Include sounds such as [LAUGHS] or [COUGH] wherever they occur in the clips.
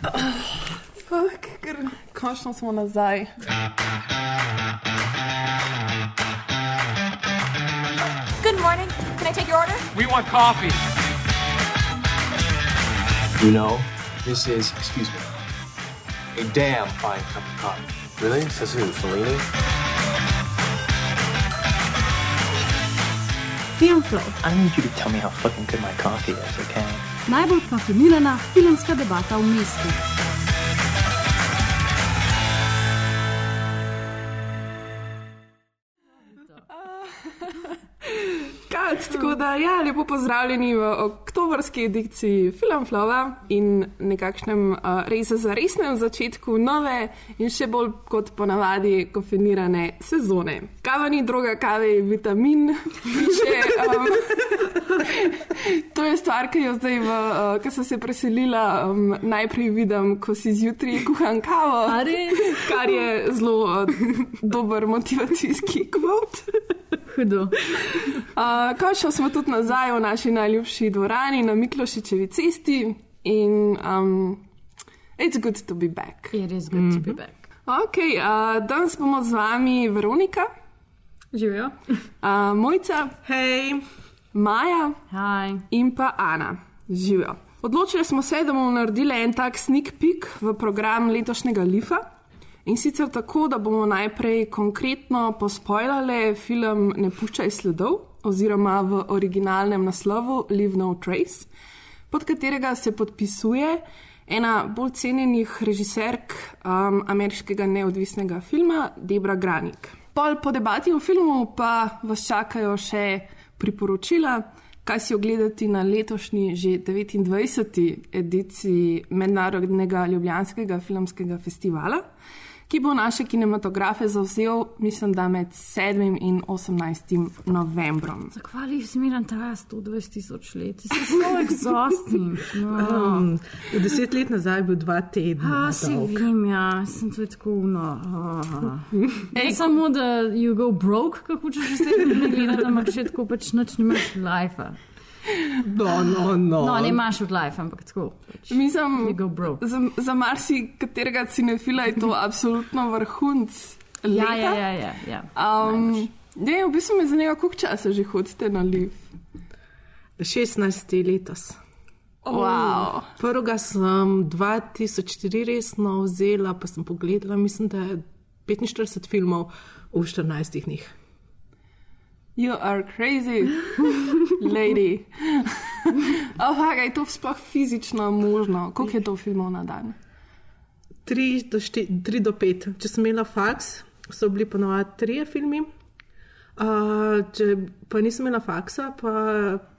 Fak, ker končno smo nazaj. Good morning. Can I take your order? We want coffee. You know, this is, excuse me, a damn fine cup of coffee. Really? Says who? Fellini? Filmflow, I need you to tell me how fucking good my coffee is, okay? Najbolj kafinirana filmska debata v mestu. Tako da, ja, lepo pozdravljeni v oktobrski ediciji Filmflova in nekakšnem uh, res za resnem začetku nove in še bolj kot ponavadi kofinirane sezone. Kava ni droga, kave je vitamin. [LAUGHS] Piše, um, to je stvar, ki jo zdaj, v, uh, ko sem se preselila, um, najprej vidim, ko si zjutraj kuham kavo. Kar je zelo uh, dober motivacijski kvot. Hudo. Uh, Končno smo tudi nazaj v naši najljubši dvorani na Miklošičevi cesti in um, it's good to be back. It is good mm -hmm. to be back. Ok, uh, danes bomo z vami Veronika, Živijo. uh, Mojca, hej, Maja Hi. in pa Ana. Živijo. Odločili smo se, da bomo naredili en tak sneak peek v program letošnjega Lifa. In sicer tako, da bomo najprej konkretno pospoilali film Ne puščaj sledov, oziroma v originalnem naslovu Leave No Trace, pod katerega se podpisuje ena bolj cenjenih režiserk um, ameriškega neodvisnega filma, Debra Granik. Pol po debati o filmu pa vas čakajo še priporočila, kaj si ogledati na letošnji, že 29. ediciji Mednarodnega Ljubljanskega filmskega festivala ki bo naše kinematografe zauzel, mislim, da med 7. in 18. novembrom. Zakvali smiren traja 120 tisoč let, se zelo exhausting. No. Um, deset let nazaj je bil dva tedna. A, si vem, ja, sem to tako uno. Ej, samo da you go broke, kako češ vse ne gledati, ampak še tako pač noč nimaš life. No, no, no. No, ne imaš od life, ampak tako. Pač. Mislim, za, za marsikaterega cinefila je to [LAUGHS] absolutno vrhunc. Ja, leta. ja, ja. ja, ja. Um, ne, v bistvu me zanima, koliko časa že hodite na liv. 16 letos. Wow. Prvega sem 2004 resno vzela, pa sem pogledala, mislim, da je 45 filmov v 14 dneh. You are crazy, lady. Ampak [LAUGHS] oh, je to sploh fizično možno? Koliko je to filmov na dan? 3 do, 4, 3 do 5. Če sem imela faks, so bili ponovadi trije filmi. Uh, če pa nisem imela faksa, pa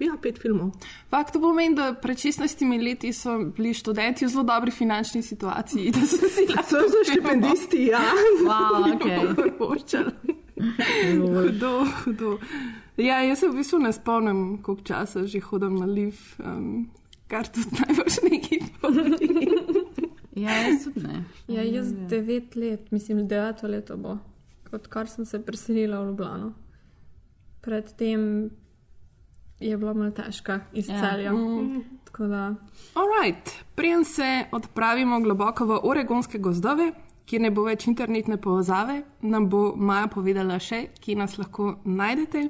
ja, pet filmov. Fakt pomeni, da pred 16 leti so bili študenti v zelo dobri finančni situaciji. Da so si [LAUGHS] lahko štipendisti, ja. [LAUGHS] Wow, okay. Hudo, [LAUGHS] hudo. Ja, jaz se v bistvu ne spomnim, koliko časa že hodim na liv, um, kar tudi najbrž neki pomeni. [LAUGHS] Ja, jaz tudi ne. Ja, jaz devet let, mislim, deveto leto bo, odkar sem se preselila v Ljubljano. Predtem je bila malo težka iz Ja. celja. Alright, preden se odpravimo globoko v oregonske gozdove, kjer ne bo več internetne povezave, nam bo Maja povedala še, kje nas lahko najdete.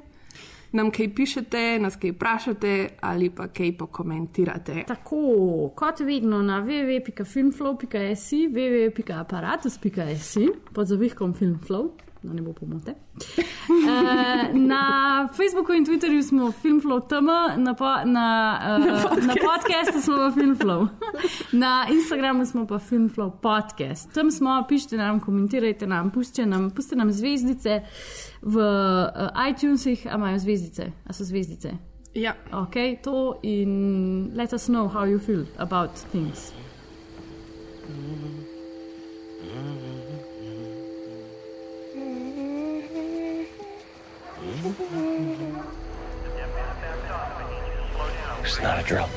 Nam kaj pišete, nas kaj vprašate ali pa kaj pokomentirate. Tako, kot vedno na www.filmflow.js, www.aparatus.js, pod zavihkom Filmflow, da ne bo pomote. Uh, na Facebooku in Twitterju smo Filmflow TM, na, po, na, uh, na podkastu smo pa Filmflow. Na Instagramu smo pa Filmflow podcast. Tam smo, pišite nam, komentirajte nam, pustite nam, pustite nam zvezdice v uh, iTunesih, a imajo zvezdice, a so zvezdice. Ja, Ok, to in let us know how you feel about things. It's not a drill.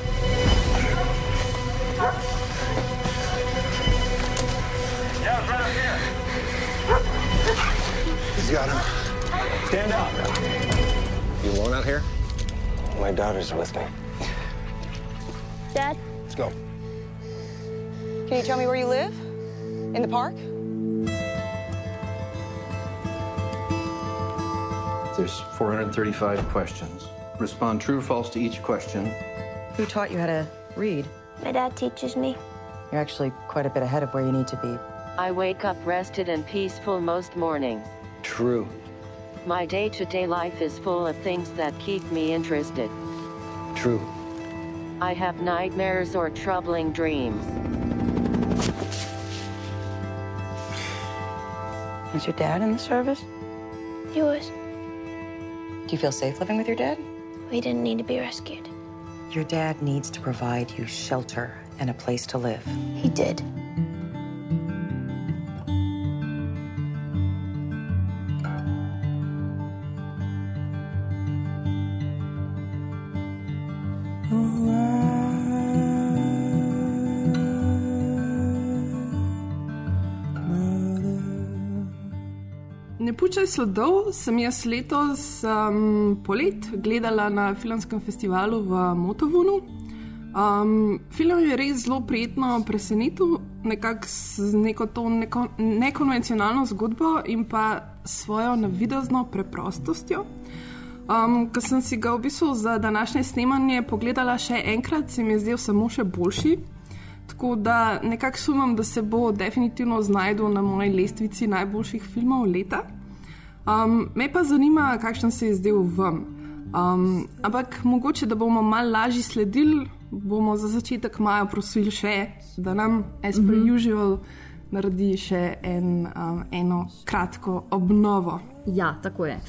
Yeah, drive here. He's got him. Stand up. You alone out here? My daughters are with me. Dad, Let's go. Can you tell me where you live? In the park? There's 435 questions. Respond true or false to each question. Who taught you how to read? My dad teaches me. You're actually quite a bit ahead of where you need to be. I wake up rested and peaceful most mornings. True. My day to day life is full of things that keep me interested. True. I have nightmares or troubling dreams. Is your dad in the service? He was. Do you feel safe living with your dad? We didn't need to be rescued. Your dad needs to provide you shelter and a place to live. He did. Ne pučaj sledov sem jaz letos um, polet gledala na filmskem festivalu v Motovunu. Um, film je res zelo prijetno presenetil, nekako z neko to neko nekonvencionalno zgodbo in pa svojo navidezno preprostostjo. Um, Ko sem si ga v bistvu za današnje snemanje pogledala še enkrat, se mi je zdel samo še boljši. Tako da nekako sumim, da se bo definitivno znašel na moji lestvici najboljših filmov leta. Um, me pa zanima, kakšen se je zdel vam. Um, ampak mogoče, da bomo malo lažje sledili, bomo za začetek maja prosili še, da nam, as per mm -hmm. usual, naredi še en, um, eno kratko obnovo. Ja, tako je.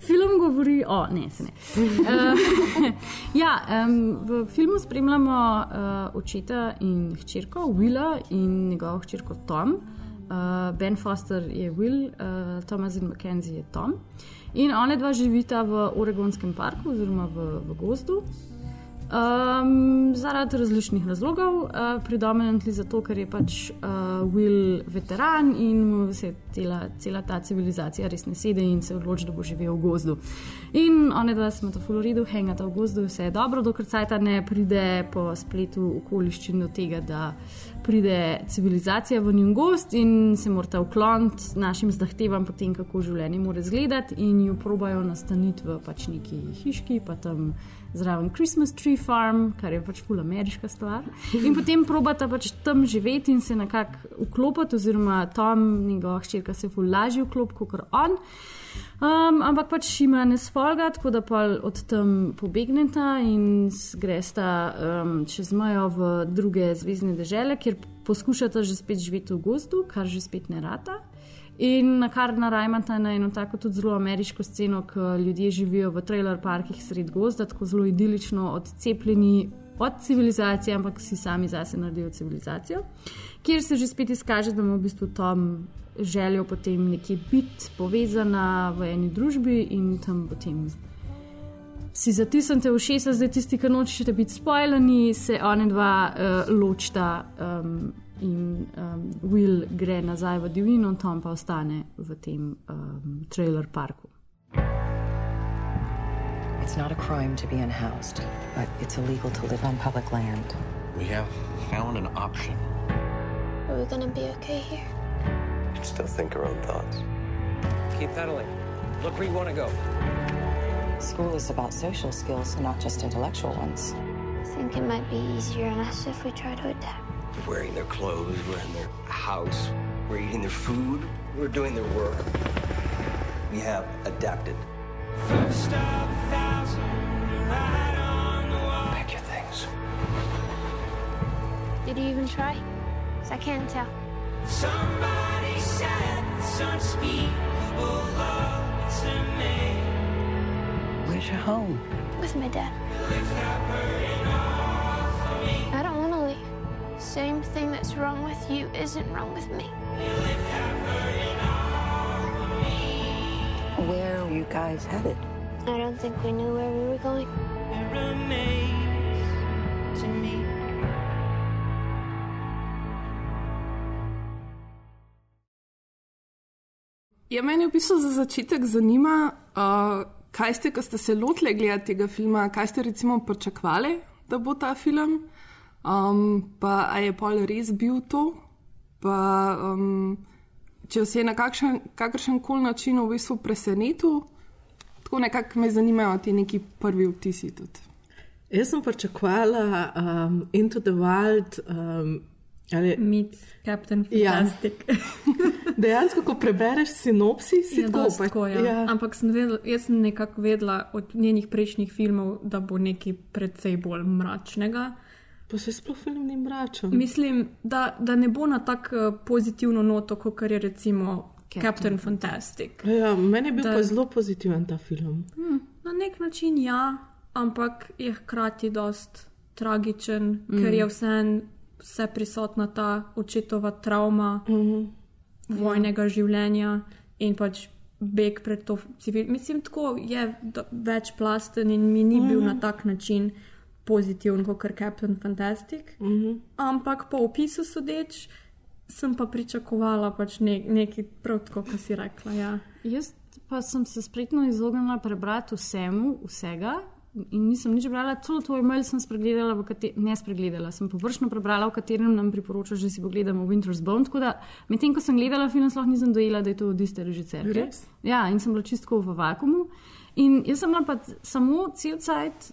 Film govori o. Ne, se ne. Uh, [LAUGHS] ja, um, v filmu spremljamo uh, očeta in hčerko, Willa in njegovo hčerko Tom. Uh, ben Foster je Will, uh, Thomas in Mackenzie je Tom. In one dva živita v Oregonskem parku oziroma v, v gozdu. Um, zaradi različnih razlogov, uh, predominantno zato, ker je pač uh, Will veteran in se cela, cela ta civilizacija res ne sedi in se odloči, da bo živel v gozdu. In one dva smo v Floridu, hangata v gozdu, vse je dobro, dokler cajt ne pride po spletu okoliščin do tega, da pride civilizacija v njun gost in se morata ukloniti našim zahtevam, potem kako življenje mora izgledati, in jo probajo nastaniti v pač neki hiški, pa tam zraven Christmas Tree Farm, kar je pač ful ameriška stvar. In potem probata pač tam živeti in se nekako vklopiti, oziroma Tom, njegova hčerka, se ful lažje vklopi kot on. Um, ampak pač ima ne sfolga, tako da pa od tam pobegneta in gresta um, čez mejo v druge zvezdne države, kjer poskušata že spet živeti v gozdu, kar že spet ne rata. In na kar narajmata na eno tako tudi zelo ameriško sceno, ko ljudje živijo v trailer parkih sred gozda, tako zelo idilično, odcepljeni od civilizacije, ampak si sami zase naredijo civilizacijo, kjer se že spet izkaže, da ima v bistvu tam željo potem nekje biti povezana v eni družbi in tam potem. Si zatisnite v šesa, zdaj tisti, ki nočete biti spoilani, se one dva uh, ločita. Um, in um, Will gre nazaj v divjino, Tom pa ostane v tem um, trailer parku. It's not a crime to be unhoused, but it's illegal to live on public land. We have found an option. Are we gonna be okay here? You can Still think our own thoughts. Keep pedaling. Look where you want to go. School is about social skills, not just intellectual ones. I think it might be easier on us if we try to adapt. We're wearing their clothes, we're in their house, we're eating their food, we're doing their work. We have adapted. First of a thousand, right on the wall. Pack your things. Did you even try? 'Cause I can't tell. Somebody said it's unspeakable love to me. Where's your home? With my dad. With you isn't wrong with me. Where are you guys headed? I don't think we knew where we were going. Ja, meni v bistvu za začetek zanima, uh, kaj ste, ko ste se lotili gledati tega filma, kaj ste recimo pričakovali, da bo ta film. Um, pa je pol res bil to, pa um, če se je na kakšen, kakršen koli način v bistvu presenetil, tako nekako me zanimajo ti neki prvi vtisi tudi. Jaz sem pričakovala um, Into the Wild. Um, ali, Meet Captain Ja. Fantastic. [LAUGHS] dejansko, ko prebereš sinopsis, si Ja, tako, dosti pa- tako, ja. ja. Ampak sem vedela, jaz sem nekako vedela od njenih prejšnjih filmov, da bo nekaj precej bolj mračnega. Pa se sploh film ni mračen. Mislim, da, da ne bo na tako eh, pozitivno noto, kot je recimo Captain, Captain Fantastic. Ja, meni je bil Da- pa zelo pozitiven ta film. Hmm, na nek način ja, ampak je hkrati dost tragičen, mm. ker Mm. je vse, vse prisotna ta očetova travma mm. vojnega življenja in pač beg pred to civil. Mislim, tako je večplasten in mi ni mm. bil Mhm. na tak način pozitiven kot Captain Fantastic. Mm. Ampak po opisu sodeč. Sem pa pričakovala pač ne, nekaj prav tako, kot si rekla. Ja. Jaz pa sem se spretno izognila prebrati vsemu, vsega. In nisem nič brala, celo tvoj mail sem spregledala, kate- ne spregledala, sem površno prebrala, v katerem nam priporočaš, da si pogledamo Winter's Bone. Tako da medtem, ko sem gledala film, sploh nisem dojela, da je to od iste režiserke. Ja, in sem bila čistko v vakumu. In jaz sem bila pa samo cel cajt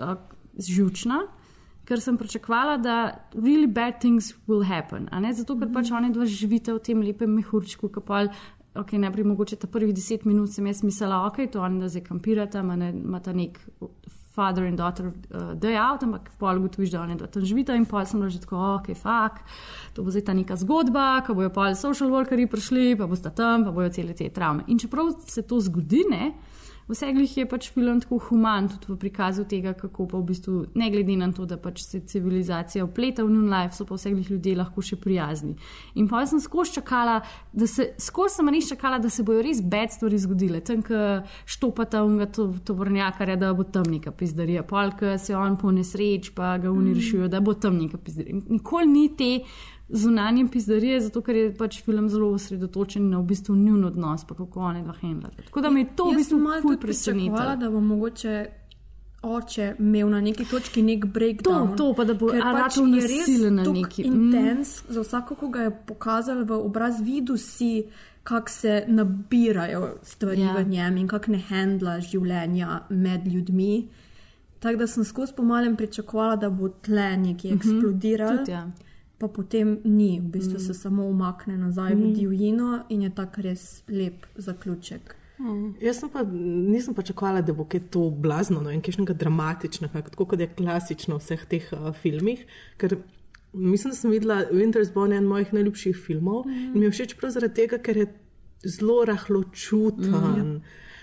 a, žučna, ker sem pričakovala, da really bad things will happen. ne? Zato, ker pač oni dva živite v tem lepem mehurčku, ki pa. Okay, najprej mogoče ta prvih deset minut sem jaz mislila, ok, to oni da zdaj kampirata, ima ne- imata nek father in daughter uh, day out, ampak pol ugotoviš, da oni dva tam živita in pol sem že tako, ok, fak, to bo zdaj ta neka zgodba, ko bojo pol social workeri prišli, pa bosta tam, pa bojo cele te travme. In čeprav se to zgodi, ne, vseglih je pač film tako human tudi v prikazu tega, kako pa v bistvu, ne glede na to, da pač se civilizacija vpleta v njun life, so pa vseglih ljudje lahko še prijazni. In pa sem skozi čakala, da se, skozi sem res čakala, da se bojo res bed stvari zgodile. Tam, ko štopata unga to, tovornjakarja, da bo tam neka pizdarija, pol, ko se on po nesreč, pa ga oni Mm. da bo tam neka pizdarija. Nikoli ni te zunanje pizdarije, zato ker je pač film zelo osredotočen na v bistvu njun odnos, pa kako oni dva handlata. Tako da me je to v Jaz bistvu sem malo ful presenetilo. da bo mogoče oče imel na neki točki nek breakdown. To, to, pa da bo Ker a pač nasilen na neki- Intens, mm. za vsako, ko ga je pokazal v obraz, videl si, kako se nabirajo stvari Ja. ja. v njem in kako ne handla življenja med ljudmi. Tako da sem skozi pomalem pričakovala, da bo tle nekje Mhm, eksplodiral. tudi ja. Pa potem ni, v bistvu Mm. se samo umakne nazaj Mm. v divjino in je tak res lep zaključek. Jaz sem pa, nisem pričakovala, da bo kaj to blazno, no, in kakšnega dramatičnega, tako kot je klasično v vseh teh uh, filmih. Ker mislim, da sem videla Winter's Bone, en mojih najljubših filmov mm. in mi je všeč prav zaradi tega, ker je zelo rahločuten. Mm.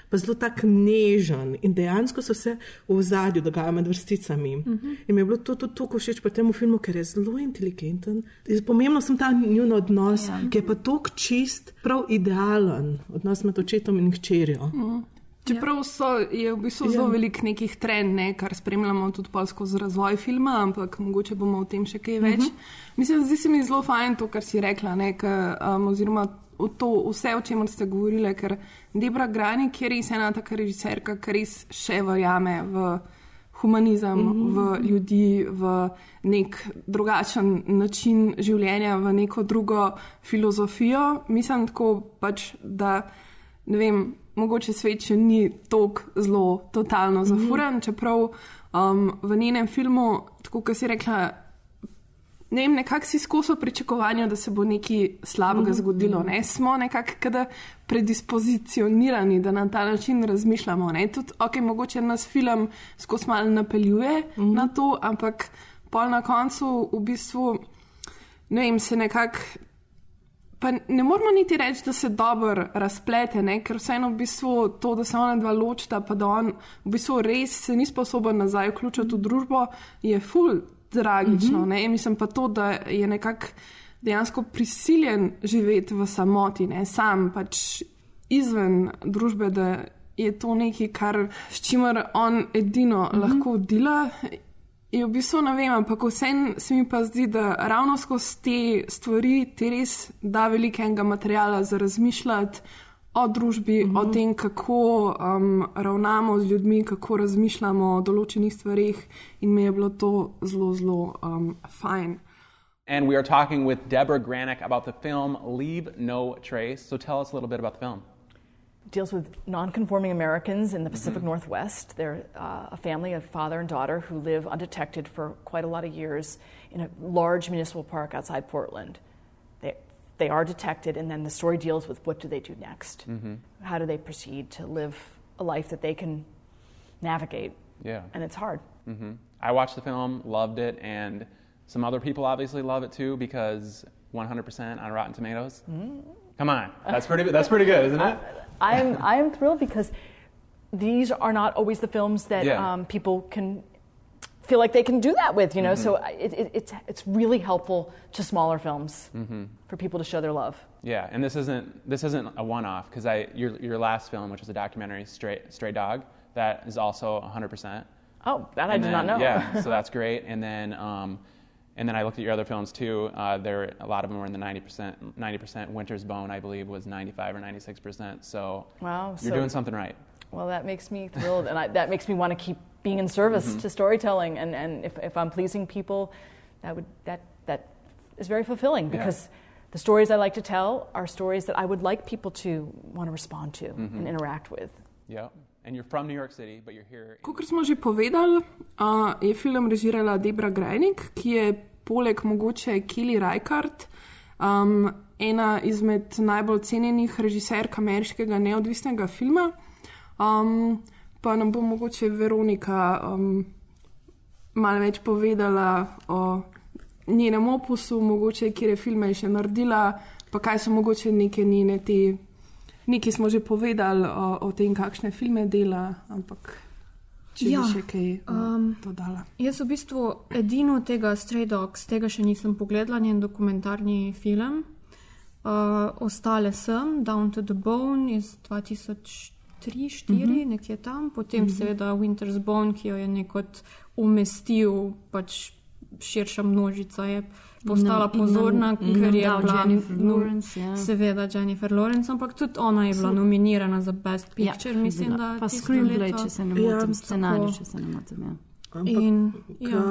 Pa zelo tak nežen in dejansko se vse v zadju dogaja med vrsticami. Uh. -huh. In mi je bilo to tudi tako všeč pri tem filmu, ker je zelo inteligenten. In Pomembno sem ta njun odnos, Ja. ki je pa tako čist, prav idealen odnos med očetom in hčerjo. Mm. Čeprav so, je v bistvu Ja. zelo veliko nekih trend, ne, kar spremljamo tudi skozi razvoj filma, ampak mogoče bomo o tem še kaj več. Uh Mhm. -huh. Mislim, zdi se mi zelo fajn to, kar si rekla, ne, ka, um, oziroma to, vse, o čemer ste govorili, ker Debra Granik je res ena taka režiserka, ki res še verjame v humanizem, mm Mhm. -hmm. v ljudi, v nek drugačen način življenja, v neko drugo filozofijo. Mislim tako pač, da ne vem, mogoče svet še ni tako zelo totalno zafuran, mm -hmm. čeprav um, v njenem filmu, tako kot si rekla, ne vem, nekako si skozi pričakovanje, da se bo nekaj slabega Mhm. zgodilo. Ne? Smo nekako predispozicionirani, da na ta način razmišljamo. Ne? Tudi, ok, mogoče nas film skozi malo napeljuje mm. na to, ampak pol na koncu v bistvu, ne vem, se nekako. Pa ne moramo niti reči, da se dobro razplete, ne? ker vseeno v bistvu to, da se ona dva ločita, pa da on v bistvu res se ni sposoben nazaj vključiti v družbo, je ful tragično. Mm -hmm. Mislim pa to, da je nekako dejansko prisiljen živeti v samoti, ne? sam pač izven družbe, da je to nekaj, kar, s čimer on edino mm -hmm. lahko dela. Je v bistvu ne vem, ampak vsem se mi pa zdi, da ravno skozi te stvari ti res da velikega materijala za razmišljati o družbi, uh -huh. o tem, kako um, ravnamo z ljudmi, kako razmišljamo o določenih stvarih, in mi je bilo to zelo, zelo um, fajn. And we are talking with Deborah Granick about the film Leave No Trace. So tell us a little bit about the film. deals with non-conforming Americans in the Pacific Northwest. They're uh, a family, a father and daughter, who live undetected for quite a lot of years in a large municipal park outside Portland. They, are detected, and then the story deals with what do they do next? Mhm. How do they proceed to live a life that they can navigate? Yeah. And it's hard. hmm I watched the film, loved it, and some other people obviously love it too because 100% on Rotten Tomatoes. Mm. Come on, that's pretty. That's pretty good, isn't it? [LAUGHS] I am I am thrilled because these are not always the films that Yeah. um, people can feel like they can do that with. You know, Mhm. so it, it, it's it's really helpful to smaller films hmm for people to show their love. Yeah, and this isn't this isn't a one-off because I your your last film, which was a documentary, Stray Stray Dog, that is also 100%. Oh, that I did then- not know. Yeah, so that's [LAUGHS] great. And then, um, and then I looked at your other films too. Uh, there, a lot of them were in the 90%. 90%. Winter's Bone, I believe, was 95 or 96%. So Wow, you're so- doing something right. Well, that makes me thrilled, and I, that makes me want to keep being in service Mhm. to storytelling. And, and if, if I'm pleasing people, that would that that is very fulfilling Yeah. because the stories I like to tell are stories that I would like people to want to respond to Mhm. and interact with. Yeah. And you're from New York City, but you're here. Kot smo že povedali, uh, je film režirala Debra Grajnik, ki je poleg mogoče Kelly Reichardt um, ena izmed najbolj cenjenih režiserk ameriškega neodvisnega filma. Um, pa nam bo mogoče Veronika um, malo več povedala o njenem opusu, mogoče kje filme je še naredila, pa kaj so mogoče neke njene te. Nekaj smo že povedali o, o tem, kakšne filme dela, ampak če Ja, bi še kaj um, dodala. Jaz v bistvu edino tega Stray Dogs, tega še nisem pogledala, njen dokumentarni film. Uh, ostale sem, Down to the Bone iz 2003-2004, Mhm. nekje tam, potem Mhm. seveda Winter's Bone, ki jo je nekot umestil, pač širša množica je postala nam- nam- pozorna, in ker nam je bila Jennifer no, Lawrence, ja. Seveda Jennifer Lawrence, ampak tudi ona je bila nominirana za Best Ja, Picture, mislim, bila. da Pa screenplay, leto. če se ne motim, scenarij, če se ne motim. Ja. Ampak, In- ja.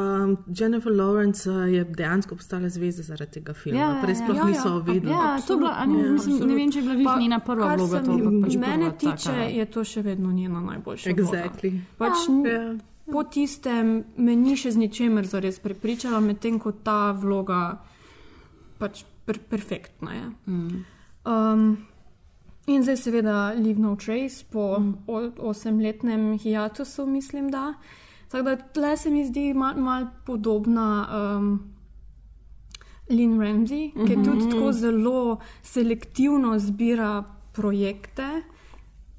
Jennifer Lawrence eh, je dejansko postala zvezda zaradi tega filma. Ja, ja, Prej ja. sploh Ja, niso ja. vedeli. Ja, to je bila- ne- mislim, ne vem, če je bila glih njena prva vloga, to, pač Mene prva taka- tiče, je to še vedno njena najboljša Exactly. vloga. Pač, Ja. Po tistem me ni še z ničemer zares prepričala, medtem ko ta vloga pač per, perfektna je. Mm. Um, in zdaj seveda Leave No Trace po Mm. osemletnem hiatusu, mislim, da. Tako da tle se mi zdi malo mal podobna um, Lynn Ramsey, ki Mhm. tudi tako zelo selektivno zbira projekte.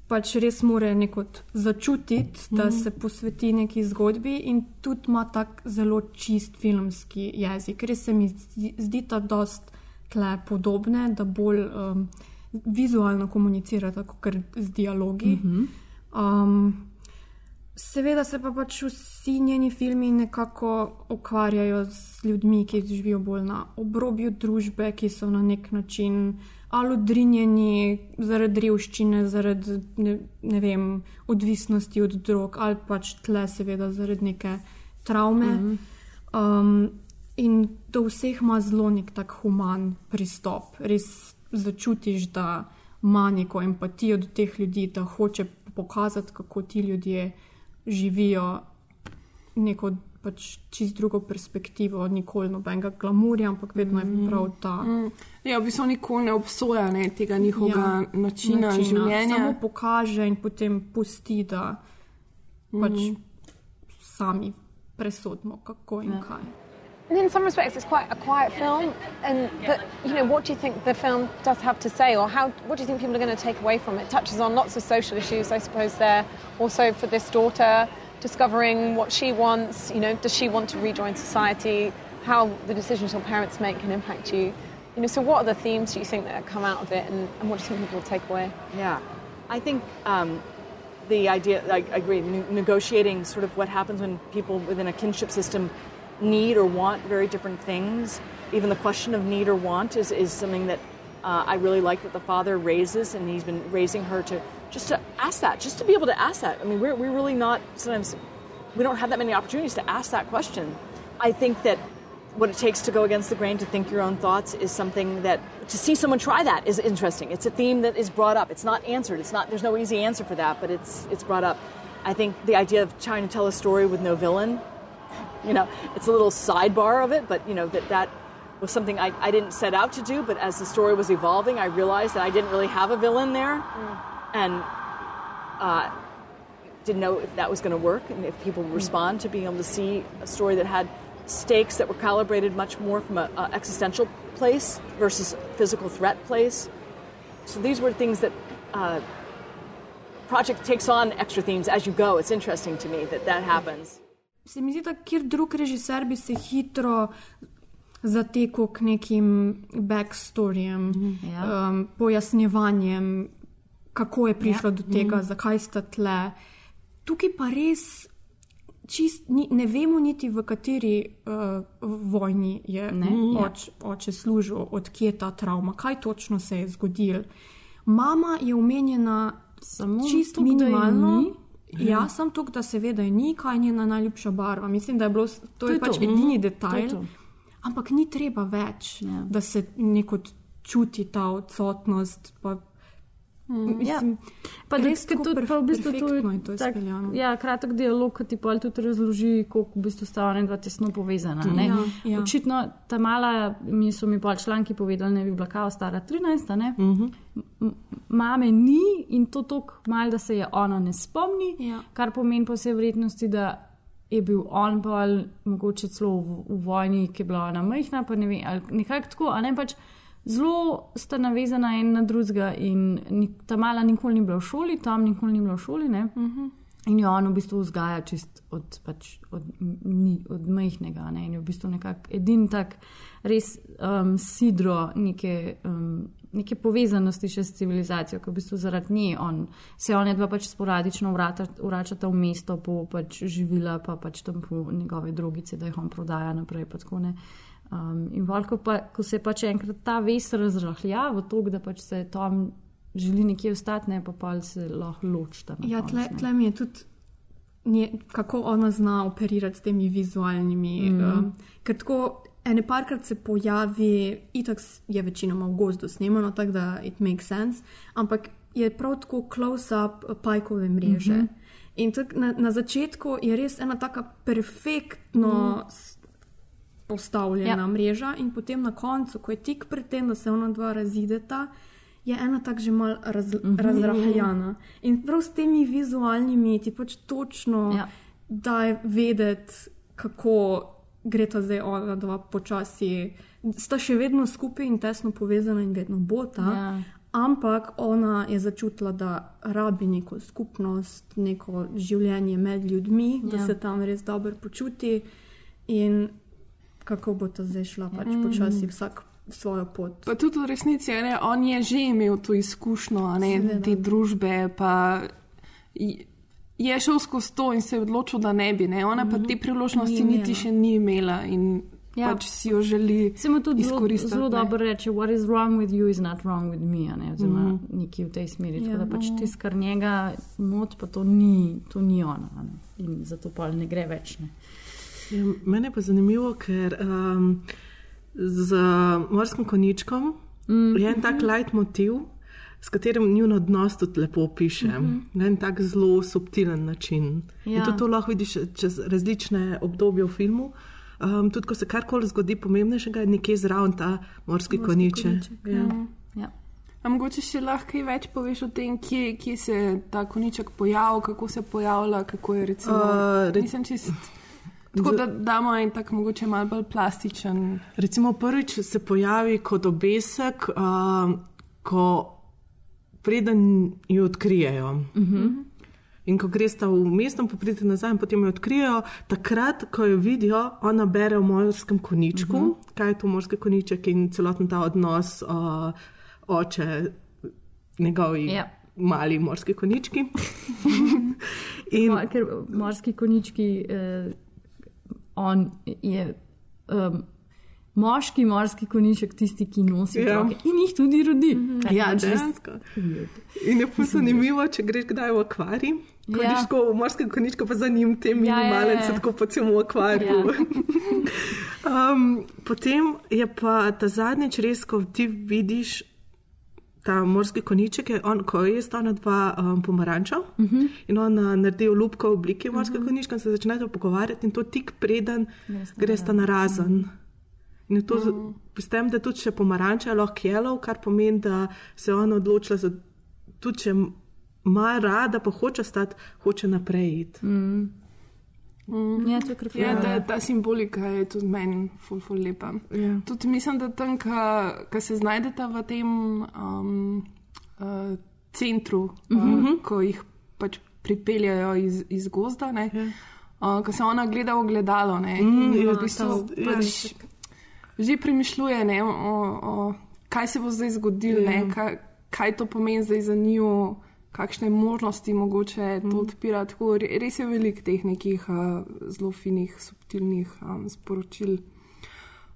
Pač res mora neko začutiti, da Mhm. se posveti neki zgodbi, in tudi ima tak zelo čist filmski jezik. Res se mi zdi, zdi ta dost tle podobne, da bolj um, vizualno komunicirata, kot z dialogi. Mhm. Um, seveda se pa pač vsi njeni filmi nekako ukvarjajo z ljudmi, ki živijo bolj na obrobju družbe, ki so na nek način ali odrinjeni zaradi revščine, zaradi ne, ne vem, odvisnosti od drog, ali pač tle, seveda, zaradi neke travme. Mhm. Um, in do vseh ima zelo nek tak human pristop. Res začutiš, da ima neko empatijo do teh ljudi, da hoče pokazati, kako ti ljudje živijo neko pač čist drugo perspektivo, nikoli nobenega glamurja, ampak vedno je prav ta. Mm. Ja, v bistvu nikoli ne obsoja ne, tega njihovega ja, načina, načina življenja. Samo pokaže in potem pusti, da pač Mhm. sami presodimo, kako in kaj. In some respects, it's quite a quiet film. And but you know, what do you think the film does have to say, or how? What do you think people are going to take away from it? It touches on lots of social issues, I suppose. There also for this daughter, discovering what she wants. You know, does she want to rejoin society? How the decisions her parents make can impact you. You know, so what are the themes do you think that come out of it, and, and what do you think people will take away? Yeah, I think um, the idea, I agree, negotiating sort of what happens when people within a kinship system need or want very different things. Even the question of need or want is, is something that Uh, I really like that the father raises, and he's been raising her to just to ask that, just to be able to ask that. I mean, we're, we're really not sometimes we don't have that many opportunities to ask that question. I think that what it takes to go against the grain, to think your own thoughts, is something that to see someone try that is interesting. It's a theme that is brought up. It's not answered. It's not. There's no easy answer for that, but it's it's brought up. I think the idea of trying to tell a story with no villain, you know, it's a little sidebar of it, but you know that that was something I, I didn't set out to do. But as the story was evolving, I realized that I didn't really have a villain there, and uh, didn't know if that was going to work and if people would respond to being able to see a story that had stakes that were calibrated much more from an existential place versus physical threat place. So these were things that uh, project takes on extra themes as you go. It's interesting to me that that happens. Se mi zdi, da kjer drug režiser bi se hitro zatekel k nekim backstorjem, Ja. um, pojasnjevanjem, kako je prišlo Ja. do tega, Mhm. zakaj sta tle. Tukaj pa res čist, ni, ne vemo niti v kateri uh, vojni je Ne, ja. oč, oče služil, odkje je ta travma, kaj točno se je zgodilo. Mama je omenjena samo čisto toliko, da je minimalno. ni. Ja, sem tukaj, da se ve, da je ni, kaj je njena najljubša barva. Mislim, da je bilo, to, to je, pač to. edini Mhm. detajl. To to. Ampak ni treba več, ja. da se neko čuti ta odsotnost. Pa, mislim, Pa res tako tudi pa v bistvu perfektno je to tak, izpeljano. ja, kratek dialog, ki ti pa tudi razloži, kako v bistvu sta ona dva tesno povezana. ne. Ja, ja. Očitno ta mala, mi so mi pol članki povedali, ne bi bila kao stara 13, a ne. M- Mame ni in to tako malo, da se je ona ne spomni, Ja. kar pomeni po vsej verjetnosti, da je bil on pa mogoče celo v, v vojni, ki je bila ona majhna, pa ne vem, ali nekako tako, a ne pač. Zelo sta navezana en na drugega, in ni, ta mala nikoli ni bila v šoli, tam nikoli ni bila v šoli. Uh -huh. In jo on v bistvu vzgaja čist od, pač, od, ni, od majhnega. Ne? In je v bistvu nekako edini tak res um, sidro neke, um, neke povezanosti še s civilizacijo, ki v bistvu zaradi nje on, se on dva pač sporadično vrata, vračata v mesto po pač živila, pa pač tam po njegove drogice, da jih on prodaja naprej. pa tako, ne. Um, in volko pa, ko se pač enkrat ta ves razrahlja v to, da pač se Tom želi nekje ostati, ne pa pa se lahko ločita. Ja, tle, ne. tle mi je tudi, nje, kako ona zna operirati s temi vizualnimi. Mm. Um, ker tako ene parkrat se pojavi, itak je večinoma v gozdu snemano, tako da it makes sense, ampak je prav tako close-up pajkove mreže. Mm. -hmm. In tak, na, na začetku je res ena taka perfektno Mhm. Postavljena Ja. mreža, in potem na koncu, ko je tik pred tem, da se ona dva razideta, je ena tako že malo raz, mm. -hmm. razrahljana. In prav s temi vizualnimi ti pač točno Ja. ja. daje vedeti, kako gre ta zdaj ona dva počasi. Sta še vedno skupaj in tesno povezana in vedno bo ta. Ja. Ampak ona je začutila, da rabi neko skupnost, neko življenje med ljudmi, ja. da se tam res dobro počuti. In kako bo to zdaj šla, pač Mm. počasi vsak svojo pot. Pa tudi v resnici, a ne, on je že imel to izkušnjo, a ne, Seveda. te družbe, pa je šel skozi to in se je odločil, da ne bi. Ne. Ona pa te priložnosti Ni niti še ni imela in Ja. pač si jo želi Se mu tudi zelo, izkoristiti. zelo ne. dobro reče, what is wrong with you is not wrong with me, ne, oziroma mm Mhm. -hmm. nekaj v tej smeri. Tako Ja. da pač tisto, kar njega moti, pa to ni, to ni ona. Ne. In zato pa ne gre več. Ne. Ja, mene je pa zanimivo, ker um, z morskim koničkom mm. je en tak light motiv, s katerim njun odnos tudi lepo piše. Mm -hmm. Na en tak zelo subtilen način. Ja. Ja. In tudi to lahko vidiš čez različne obdobje v filmu. Um, tudi ko se karkoli zgodi pomembnejšega, je nekje zraven ta morski, morski koniček. koniček, Ja. Ja. A mogoče še lahko kaj več poveš o tem, kje, kje se je ta koniček pojavil, kako se pojavlja, kako je recimo. Uh, re- Nisem čist. Tako da damo en tak mogoče malo bolj plastičen. Recimo prvič se pojavi kot obesek, um, ko preden jo odkrijejo. Uh -huh. In ko greš ta v mesto, pa pridete nazaj in potem jo odkrijejo, takrat, ko jo vidijo, ona bere v morskem koničku, uh -huh. kaj je to morski koniček in celoten ta odnos uh, oče, njegovi Ja. mali morski konički. [LAUGHS] in, Mo- Ker morski konički, eh, on je. Um, moški morski koniček, tisti, ki nosi Ja. otroke in jih tudi rodi. Kar Ja, čisto dejansko. In je pa zanimivo, če greš kdaj v akvarij. Ko Ja. greš ja. v morske koničke, pa za njim te Ja, ja, minimalce, ja. tako po celem akvariju. Ja. [LAUGHS] um, potem je pa ta zadnjič res, ko ti vidiš ta morski koniček, je on, ko je sta na dva um, pomaranča uh Mhm. -huh. in on uh, naredi olupko v obliki morskega uh -huh. konička in se začnejo pogovarjati in to tik preden greš na razen. In je to, uh. s tem, da tudi če pomaranča je lahko jelov, kar pomeni, da se je ona odločila, za, tudi če ima rada, pa hoče stati, hoče naprej iti. Mm. Mm. Ja, to je kar ja, ta, ta simbolika je tudi meni ful, ful lepa. Ja. Tudi mislim, da tam, ki se znajdete v tem um, uh, centru, Mhm. -huh. uh, ko jih pač pripeljajo iz, iz gozda, ne, uh, ko se ona gleda v gledalo. Ne, Mm, in ja, v bistvu ta- ja. pač že premišljuje, ne, o, o, kaj se bo zdaj zgodilo, Ja. ne, kaj, kaj to pomeni zdaj za njo. Kakšne možnosti mogoče to odpira. Tako, re- res je veliko teh nekih uh, zelo finih, subtilnih um, sporočil.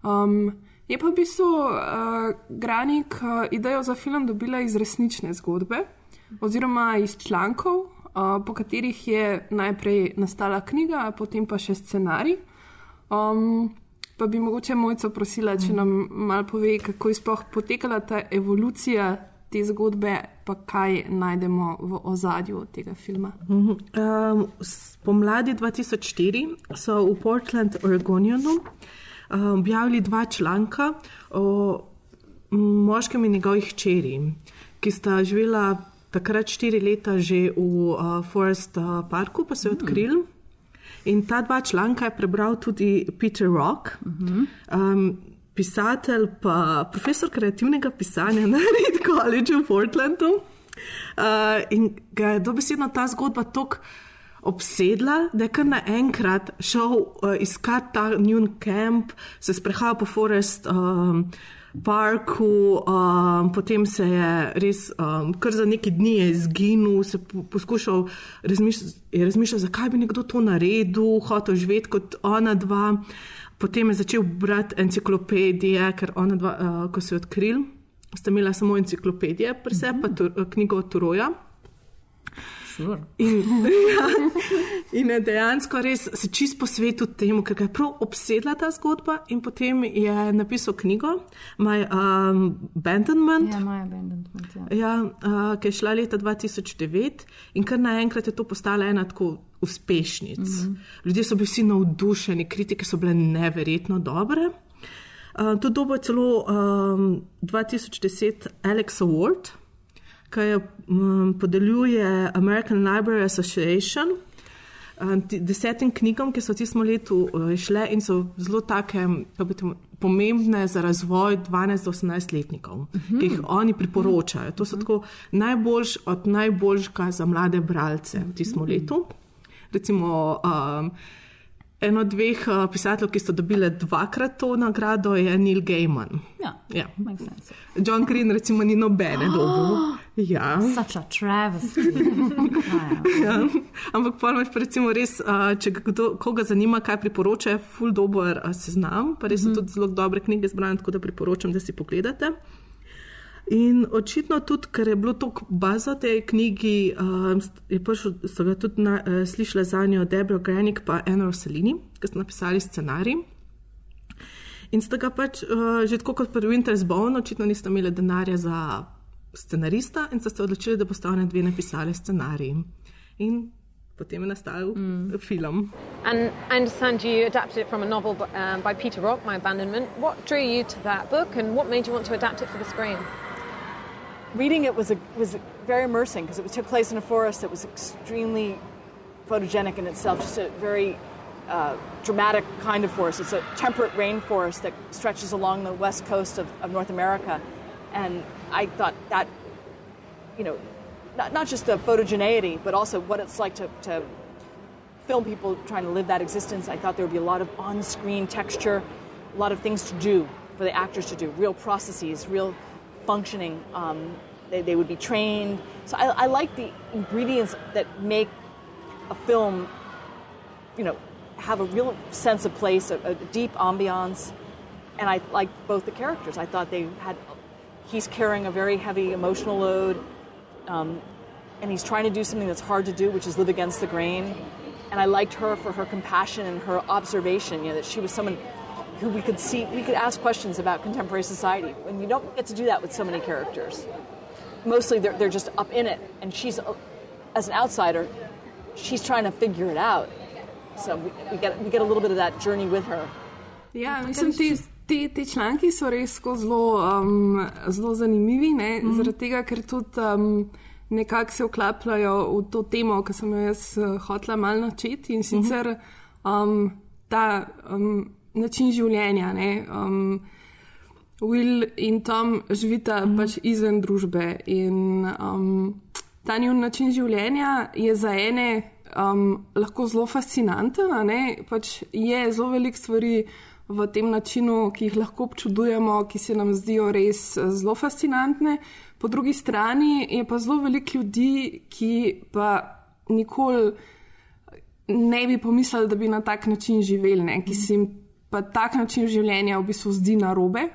Um, je pa v bistvu uh, Granik uh, idejo za film dobila iz resnične zgodbe, oziroma iz člankov, uh, po katerih je najprej nastala knjiga, potem pa še scenarij. Um, pa bi mogoče mojco prosila, če nam malo pove, kako je sploh potekala ta evolucija te zgodbe, pa kaj najdemo v ozadju tega filma. Mhm. Um, Pomladi 2004 so v Portland, Oregonianu um, objavili dva članka o mm, moškem in njegovih hčeri, ki sta živela takrat štiri leta že v uh, Forest uh, Parku, pa so jo odkrili. In ta dva članka je prebral tudi Peter Rock, um, pisatelj, pa profesor kreativnega pisanja na [LAUGHS] Reed College v Portlandu. Uh, in ga je dobesedno ta zgodba tako obsedla, da je kar naenkrat šel uh, iskat ta njun kamp, se sprehajal po Forest. Um, Parku, um, potem se je res um, kar za neki dni izginil, se po, poskušal razmišljati, razmišljal, zakaj bi nekdo to naredil, hotel živeti kot ona dva. Potem je začel brati enciklopedije, ker ona dva, uh, ko so jo odkrili, sta imela samo enciklopedije, pri sebi pa tu, knjigo od Turoja. Sure. In, ja, [LAUGHS] in dejansko res se čist posvetil temu, ker ga je prav obsedla ta zgodba, in potem je napisal knjigo My um, Abandonment. Ja, My Abandonment. Ja. Ja, uh, ki je šla leta 2009 in kar naenkrat je to postala ena tako uspešnic. Mm. -hmm. Ljudje so bili vsi navdušeni, kritike so bile neverjetno dobre. Uh, to dobo je celo um, 2010 Alex Award, ki jo um, podeljuje American Library Association. um, ti- Desetim knjigam, ki so v tistem letu uh, šle in so zelo take, kako bi temu- pomembne za razvoj 12 do 18 letnikov, uh -huh. ki jih oni priporočajo. To so tako najboljš od najboljška za mlade bralce v tistem letu. Recimo, um, eno od dveh uh, pisateljev, ki so dobile dvakrat to nagrado, je Neil Gaiman. Ja, Ja. makes sense. John Green, recimo, ni nobene dobil. [GASPS] Ja. Such a travesty. [LAUGHS] Ja. Ampak pa imaš pa recimo res, če kdo, koga zanima, kaj priporoča, je full dober seznam, pa res so tudi zelo dobre knjige zbrane, tako da priporočam, da si pogledate. In očitno tudi, ker je bilo toliko baza tej knjigi, je prišel, so ga tudi na, uh, slišali za njo Debra Granik in Anna Rossellini, ki so napisali scenarij. In sta ga pač, uh, že tako kot pri Winter's Bone, očitno nista imeli denarja za scenarista in so se odločili, da bosta one dve napisali scenarij. In potem je nastal mm. film. And I understand you adapted it from a novel b- um, by Peter Rock, My Abandonment. What drew you to that book and what made you want to adapt it for the screen? reading it was a, was very immersing because it took place in a forest that was extremely photogenic in itself, just a very uh, dramatic kind of forest. It's a temperate rainforest that stretches along the west coast of, of North America. And I thought that, you know, not, not just the photogeneity, but also what it's like to, to film people trying to live that existence. I thought there would be a lot of on screen texture, a lot of things to do for the actors to do, real processes, real functioning. Um, they, they would be trained. So I, I like the ingredients that make a film, you know, have a real sense of place, a, a deep ambiance. and I liked both the characters. I thought they had, he's carrying a very heavy emotional load, um, and he's trying to do something that's hard to do, which is live against the grain. And I liked her for her compassion and her observation, you know, that she was someone who we could see, we could ask questions about contemporary society. And you don't get to do that with so many characters. Mostly they're, they're just up in it, and she's, uh, as an outsider, she's trying to figure it out. So we, we, get, we get a little bit of that journey with her. Yeah, mislim, ti, ti, ti članki so res zelo, um, zelo zanimivi, ne? Mhm. zaradi tega, ker tudi um, nekako se vklapljajo v to temo, ki sem jo jaz uh, hotela malo načeti in sicer um, ta um, način življenja. Ne? Um, Will in Tom živita mm. pač izven družbe in um, ta njun način življenja je za ene um, lahko zelo fascinanten, pač je zelo veliko stvari v tem načinu, ki jih lahko občudujemo, ki se nam zdijo res eh, zelo fascinantne. Po drugi strani je pa zelo veliko ljudi, ki pa nikoli ne bi pomislili, da bi na tak način živeli, ne? ki se jim pa tak način življenja v bistvu zdi narobe,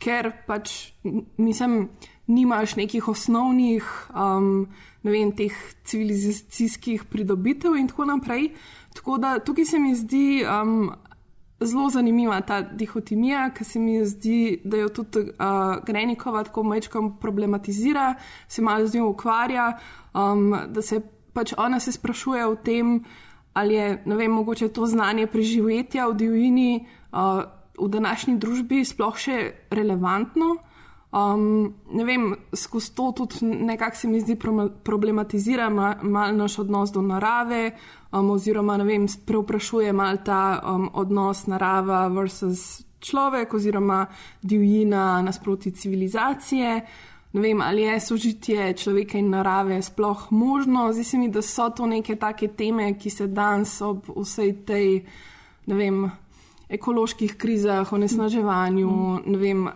ker pač mislim, nimaš nekih osnovnih, um, ne vem, teh civilizacijskih pridobitev in tako naprej. Tako da tukaj se mi zdi um, zelo zanimiva ta dihotomija, ki se mi zdi, da jo tudi uh, Grenikova tako mečkam problematizira, se malo z njo ukvarja, um, da se pač ona se sprašuje o tem, ali je, ne vem, mogoče to znanje preživetja v divjini uh, v današnji družbi sploh še relevantno. Um, ne vem, skozi to tudi nekako se mi zdi pro- problematizira ma- malo naš odnos do narave, um, oziroma ne vem, preoprašuje malo ta um, odnos narava versus človek, oziroma divjina nasproti civilizacije. Ne vem, ali je sožitje človeka in narave sploh možno. Zdi se mi, da so to neke take teme, ki se danes ob vsej tej, ne vem, ekoloških krizah, onesnaževanju, ne vem,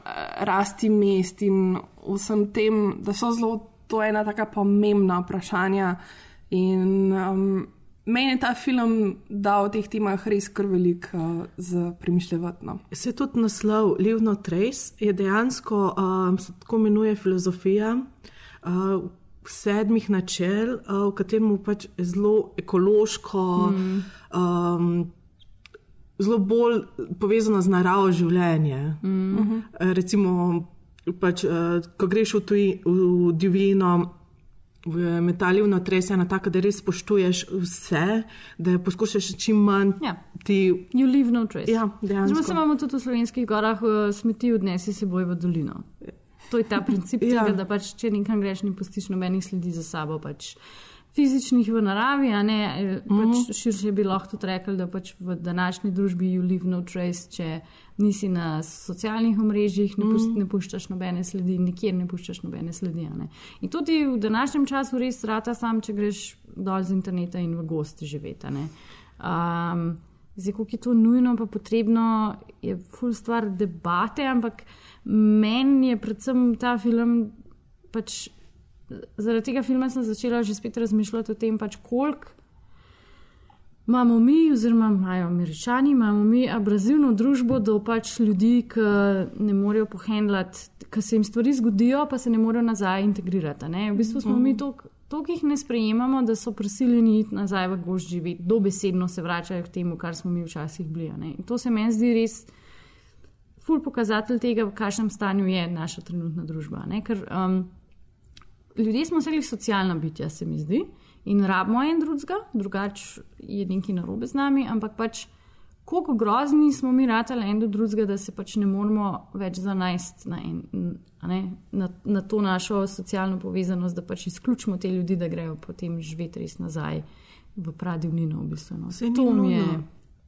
rasti mest in vsem tem, da so zelo to ena taka pomembna vprašanja. In um, meni je ta film dal o teh temah res kar veliko uh, za premišljati. No. Se tudi naslov Live No Trace je dejansko, um, se tako imenuje filozofija uh, sedmih načel, uh, v katerem pač zelo ekološko, mm. um, zelo bolj povezano z naravo življenje. Mm. Recimo, pač, uh, ko greš v, tuji, v divjino. V metalivno trese je ena taka, da res spoštuješ vse, da poskušaš čim manj Ja. ti You leave no trace. Ja. Zelo se imamo tudi v slovenskih gorah eh, smeti odnesi seboj v dolino. To je ta princip Ja. tega, da pač, če nekam greš, ne pustiš nobenih sledi za sabo. Pač fizičnih v naravi, a ne eh, pač Mhm. širše bi lahko tudi rekli, da pač v današnji družbi you leave no trace, če nisi na socialnih omrežjih, ne, pust, Mhm. ne puščaš nobene sledi, nikjer ne puščaš nobene sledi. In tudi v današnjem času res rata sam, če greš dol z interneta in v gosti živeti. Um, Zdaj, kako je to nujno, pa potrebno, je ful stvar debate, ampak meni je predvsem ta film pač zaradi tega filma sem začela že spet razmišljati o tem, pač koliko imamo mi, oziroma imajo američani, imamo mi abrazivno družbo do pač ljudi, ki ne morejo pohendlati, ki se jim stvari zgodijo, pa se ne morejo nazaj integrirati. Ne? V bistvu smo Mhm. mi toliko toliko jih ne sprejemamo, da so prisiljeni iti nazaj v gošč živeti, dobesedno se vračajo k temu, kar smo mi včasih bili. to se meni zdi res ful pokazatelj tega, v kakšnem stanju je naša trenutna družba. Ne? Ker um, ljudje smo vse socialna bitja, se mi zdi, in rabimo en drugega, drugače je nekaj narobe z nami, ampak pač. Kako grozni smo mi ratali en do drugega, da se pač ne moramo več zanajsti na, en, ne, na, na to našo socialno povezanost, da pač izključimo te ljudi, da grejo potem živeti res nazaj v pradivnino. V bistvu, no. To mi je. nujno.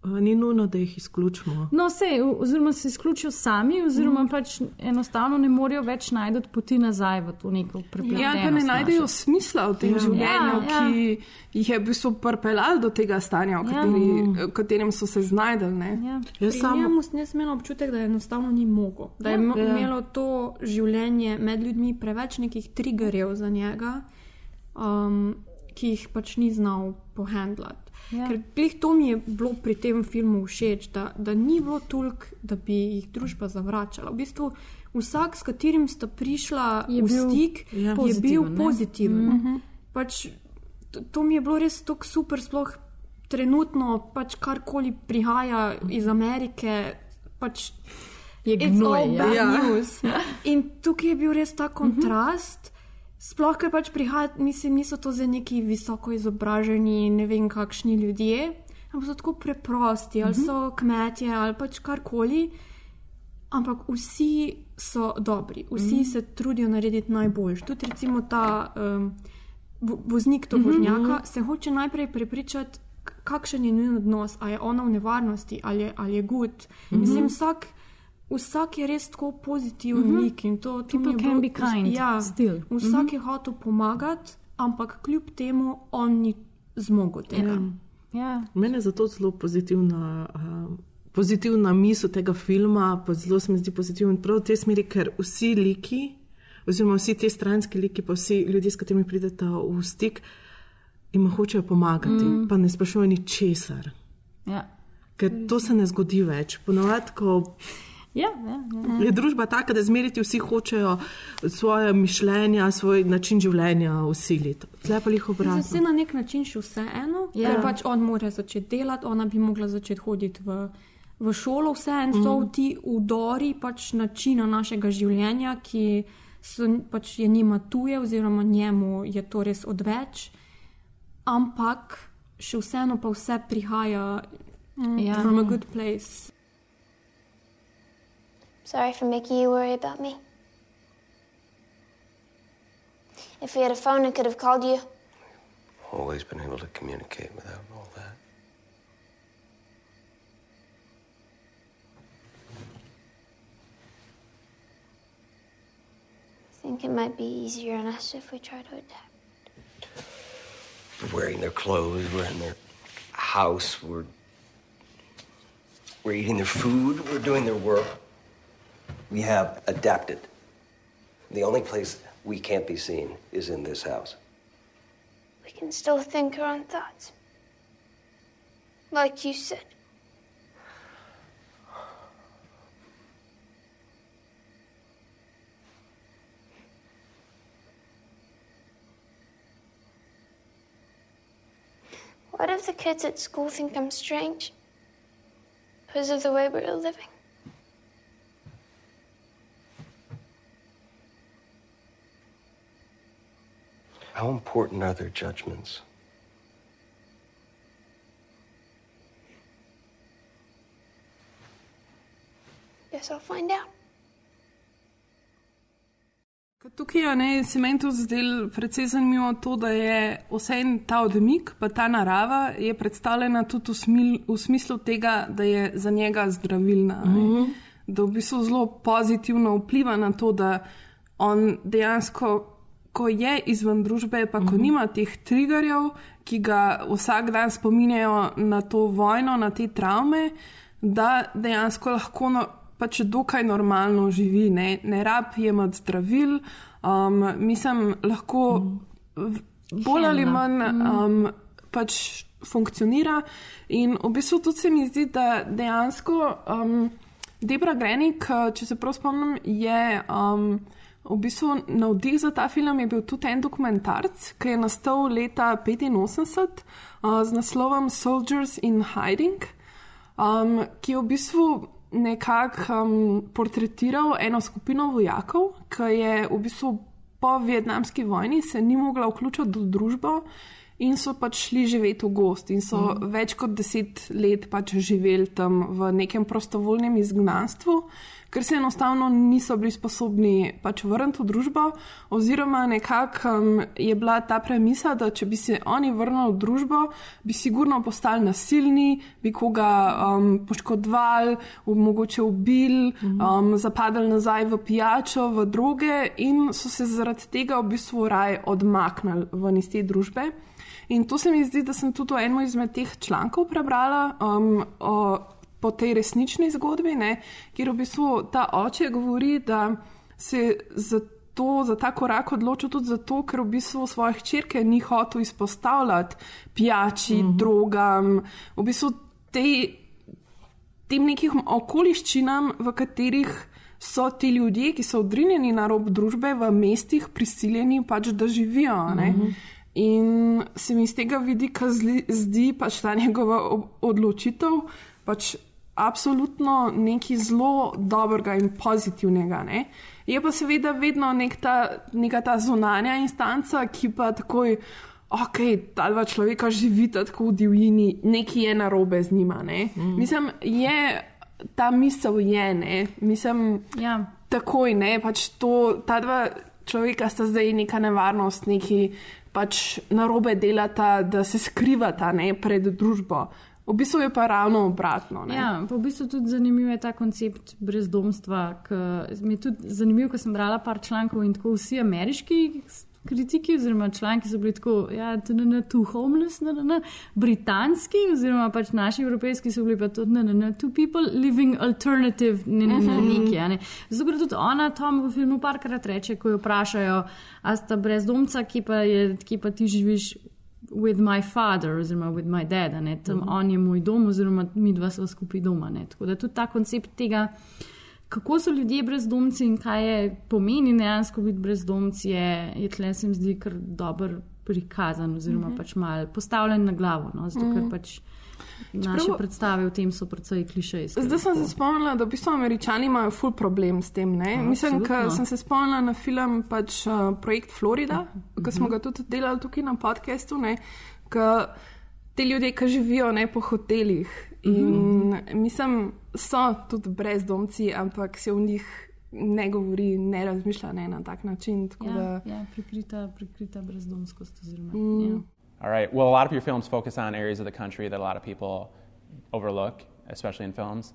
Ni nujno, da jih izključimo. No, vse, oziroma se izključijo sami, oziroma mm. pač enostavno ne morejo več najti poti nazaj v to neko prepletenost. Ja, pa ne najdejo našo. smisla v tem Ja. ja. življenju, Ja, ja. ki jih je v bistvu pripeljal do tega stanja, v, Ja. kateri, v katerem so se znajdeli. ne. Ja. Pri njemu sem jaz imela občutek, da enostavno ni mogel. Da je Ja. ja. Ja. imelo to življenje med ljudmi preveč nekih triggerjev za njega, um, ki jih pač ni znal pohandlati. Ja. Ker glih to mi je bilo pri tem filmu všeč, da, da ni bilo toliko, da bi jih družba zavračala. V bistvu vsak, s katerim sta prišla Je v bil, stik, ja, je pozitiven, bil pozitiven. Mm -hmm. pač, to, to mi je bilo res tako super, sploh trenutno, pač karkoli prihaja iz Amerike. Pač, Je gnoj, ja. Ja. news. In tukaj je bil res ta kontrast. Mm -hmm. Sploh, ker pač prihaja, mislim, niso to za neki visoko izobraženi, ne vem, kakšni ljudje, ampak so tako preprosti, ali so kmetje, ali pač karkoli. Ampak vsi so dobri, vsi Mhm. mm. se trudijo narediti najboljš. Tudi recimo ta um, vo- voznik Mhm, tovornjaka mm -hmm. se hoče najprej prepričati, kakšen je njen odnos, ali je ona v nevarnosti, ali je, ali je good. Mm Mhm. -hmm. Mislim, vsak, vsak je res tako pozitiven mm. -hmm. lik in to, to mi People je can bilo- be kind Ja, still. vsak Mhm. je hotel pomagati, ampak kljub temu on ni zmogel tega. Ja. Mene je zato zelo pozitivna, uh, pozitivna misel tega filma, pa zelo se mi zdi pozitiven prav v tej smeri, ker vsi liki, oziroma vsi ti stranski liki, pa vsi ljudje, s katerimi pridete v stik, jim hočejo pomagati, Mm. mm. pa ne sprašujejo ničesar. Ja. Ker to se ne zgodi več. Ponovadi, ko Ja, ja, ja. je družba taka, da zmeriti vsi hočejo svoje mišljenja, svoj način življenja usiliti. Tle pa jih obratno. se na nek način še vseeno, Ja. ker pač on mora začeti delati, ona bi mogla začeti hoditi v, v šolo, vseeno so Mhm. ti udori pač načina našega življenja, ki so, pač je njima tuje, oziroma njemu je to res odveč, ampak še vseeno pa vse prihaja Ja. ja. from a good place. Sorry for making you worry about me. If we had a phone, I could have called you. Always been able to communicate without all that. I think it might be easier on us if we try to adapt. We're wearing their clothes, we're in their house, we're we're eating their food, we're doing their work. We have adapted. The only place we can't be seen is in this house. We can still think our own thoughts. Like you said. What if the kids at school think I'm strange? Because of the way we're living? How important are their judgments? Guess I'll find out. Tukaj je ne, se meni to zdelo precej zanimivo, to, da je vse en ta odmik, pa ta narava je predstavljena tudi v, smil, v smislu tega, da je za njega zdravilna. Mm. -hmm. Da v bistvu zelo pozitivno vpliva na to, da on dejansko, ko je izven družbe, pa ko mm Mhm. -hmm. nima teh triggerjev, ki ga vsak dan spominjajo na to vojno, na te travme, da dejansko lahko. No, pač dokaj normalno živi, ne, ne rab jemati zdravil, um, mislim, lahko v- bolj ali manj um, pač funkcionira. In v bistvu tudi se mi zdi, da dejansko um, Debra Grenik, če se prav spomnim, je. Um, V bistvu navdih za ta film je bil tudi en dokumentarc, ki je nastal leta 1985 uh, z naslovom Soldiers in Hiding, um, ki je v bistvu nekako um, portretiral eno skupino vojakov, ki je v bistvu po vietnamski vojni se ni mogla vključiti v družbo in so pač šli živeti v gost in so mm. več kot deset let pač živeli tam v nekem prostovoljnem izgnanstvu. Ker se enostavno niso bili sposobni pač vrniti v družbo, oziroma nekako um, je bila ta premisa, da če bi se oni vrnili v družbo, bi sigurno postali nasilni, bi koga um, poškodovali, mogoče ubili, um, zapadali nazaj v pijačo, v droge in so se zaradi tega v bistvu raje odmaknili ven iz te družbe. In to se mi zdi, da sem tudi v enem izmed teh člankov prebrala um, o, po tej resnični zgodbi, ne, kjer v bistvu ta oče govori, da se za to, za ta korak odločil tudi zato, ker v bistvu svoje hčerke ni hotel izpostavljati pijači, mm -hmm. drogam, v bistvu tej, tem nekim okoliščinam, v katerih so ti ljudje, ki so odrinjeni na rob družbe, v mestih prisiljeni pač, da živijo. Mm -hmm. In se mi iz tega vidika zdi pač ta njegova odločitev pač absolutno nekaj zelo dobrega in pozitivnega. Ne? Je pa seveda vedno nek ta, neka ta zunanja instanca, ki pa takoj, ok, ta dva človeka živita tako v divjini, nekaj je narobe z njima. Mm. Mislim, je ta misel je, ne? mislim, ja. takoj ne, pač to, ta dva človeka sta zdaj neka nevarnost, neki pač narobe delata, da se skrivata ne, pred družbo. V bistvu je pa ravno obratno. Ne? Ja, pa v bistvu tudi zanimiv je ta koncept brezdomstva. Mi je tudi zanimivo, ko sem brala par člankov in tako vsi ameriški kritiki, oziroma članki so bili tako, ja, TNN, too homeless, NNN, britanski, oziroma pač naši evropejski so bili pa tudi, NNN, two people living alternative, ne, ne, ne, neki. Ne. Zato gre tudi ona, Tom v filmu parkrat reče, ko jo vprašajo, a sta brezdomca, ki pa, je, ki pa ti živiš. With my father, oziroma with my dad, ne, tam mm -hmm. on je moj dom, oziroma mi dva smo skupaj doma. Ne. Tako da tudi ta koncept tega, kako so ljudje brezdomci in kaj je pomeni dejansko biti brezdomci, je, je tle se mi zdi kar dober prikazan, oziroma mm -hmm. pač mal postavljen na glavo. No, zato, mm -hmm. pač naše Čeprav, predstave o tem so precej klišejske. Zdaj sem se spomnila, da v bistvu američani imajo ful problem s tem. Ja, Mislim, da sem se spomnila na film pač, uh, Projekt Florida, mm -hmm. ki smo ga tudi delali tukaj na podkastu. Te ljudje, ki živijo ne po hotelih. In mm -hmm. mislim, so tudi brezdomci, ampak se v njih ne govori, ne razmišlja ne, na tak način. Ja, da... ja, prikrita, prikrita brezdomskost. Oziroma, Mm. ja. All right. Well, a lot of your films focus on areas of the country that a lot of people overlook, especially in films.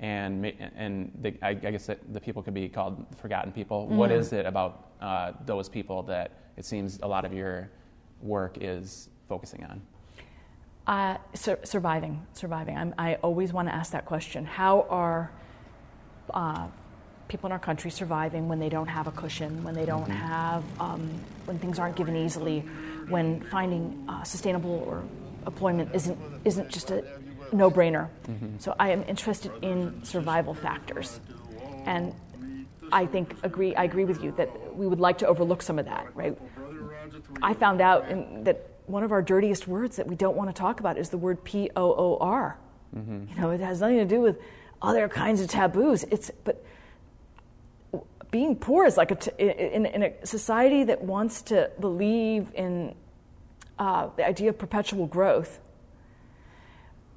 And, and the, I, I guess that the people could be called forgotten people. What Mm. is it about uh, those people that it seems a lot of your work is focusing on? Uh, sur- surviving, surviving. I'm, I always want to ask that question. How are uh, people in our country surviving when they don't have a cushion, when they don't have, um, when things aren't given easily, when finding uh, sustainable or employment isn't isn't just a no-brainer. So I am interested in survival factors, and I think agree. I agree with you that we would like to overlook some of that, right? I found out in, that one of our dirtiest words that we don't want to talk about is the word P O O R. You know, it has nothing to do with other kinds of taboos. It's but being poor is like a t- in, in a society that wants to believe in uh, the idea of perpetual growth.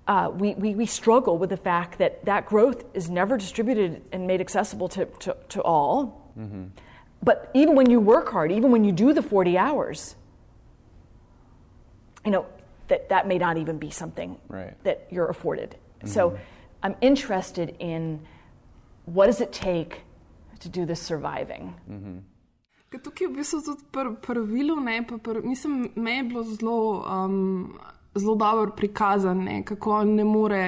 Uh, we, we, we struggle with the fact that that growth is never distributed and made accessible to, to, to all. But even when you work hard, even when you do the 40 hours, you know, that, that may not even be something Right. that you're afforded. So I'm interested in what does it take to do this surviving? Ker tukaj v bistvu tudi pri pravilu, ne, pa pr, mislim, me je bilo zelo, um, zelo dobro prikazano, kako ne more.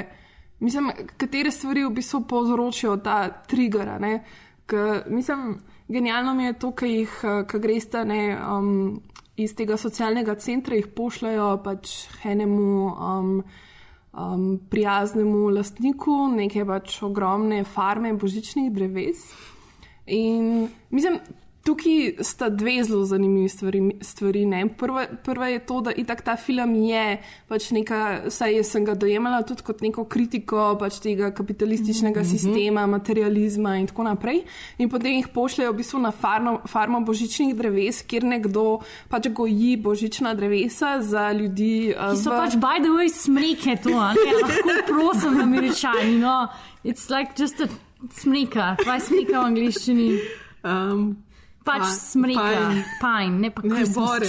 Mislim, katere stvari v bistvu povzročijo ta trigger. Ne, Ker, mislim, genialno mi je to, ki jih, ki greste ne, um, iz tega socialnega centra, jih pošljajo pač enemu. Um, Um, prijaznemu lastniku neke pač ogromne farme božičnih dreves. In mislim, tukaj sta dve zelo zanimivi stvari. stvari ne. prva, prva je to, da itak ta film je pač neka, saj jaz sem ga dojemala tudi kot neko kritiko pač tega kapitalističnega mm -hmm. sistema, materializma in tako naprej. In potem jih pošljajo v bistvu na farmo, farmo božičnih dreves, kjer nekdo pač goji božična drevesa za ljudi. uh, Ki so v- pač, by the way, smreke to, ne, lahko prosim, američani. No, it's like just a smreka, kaj je smreka v angliščini? Um, pač pa- smreka, pine. pine, ne pa Christmas bore.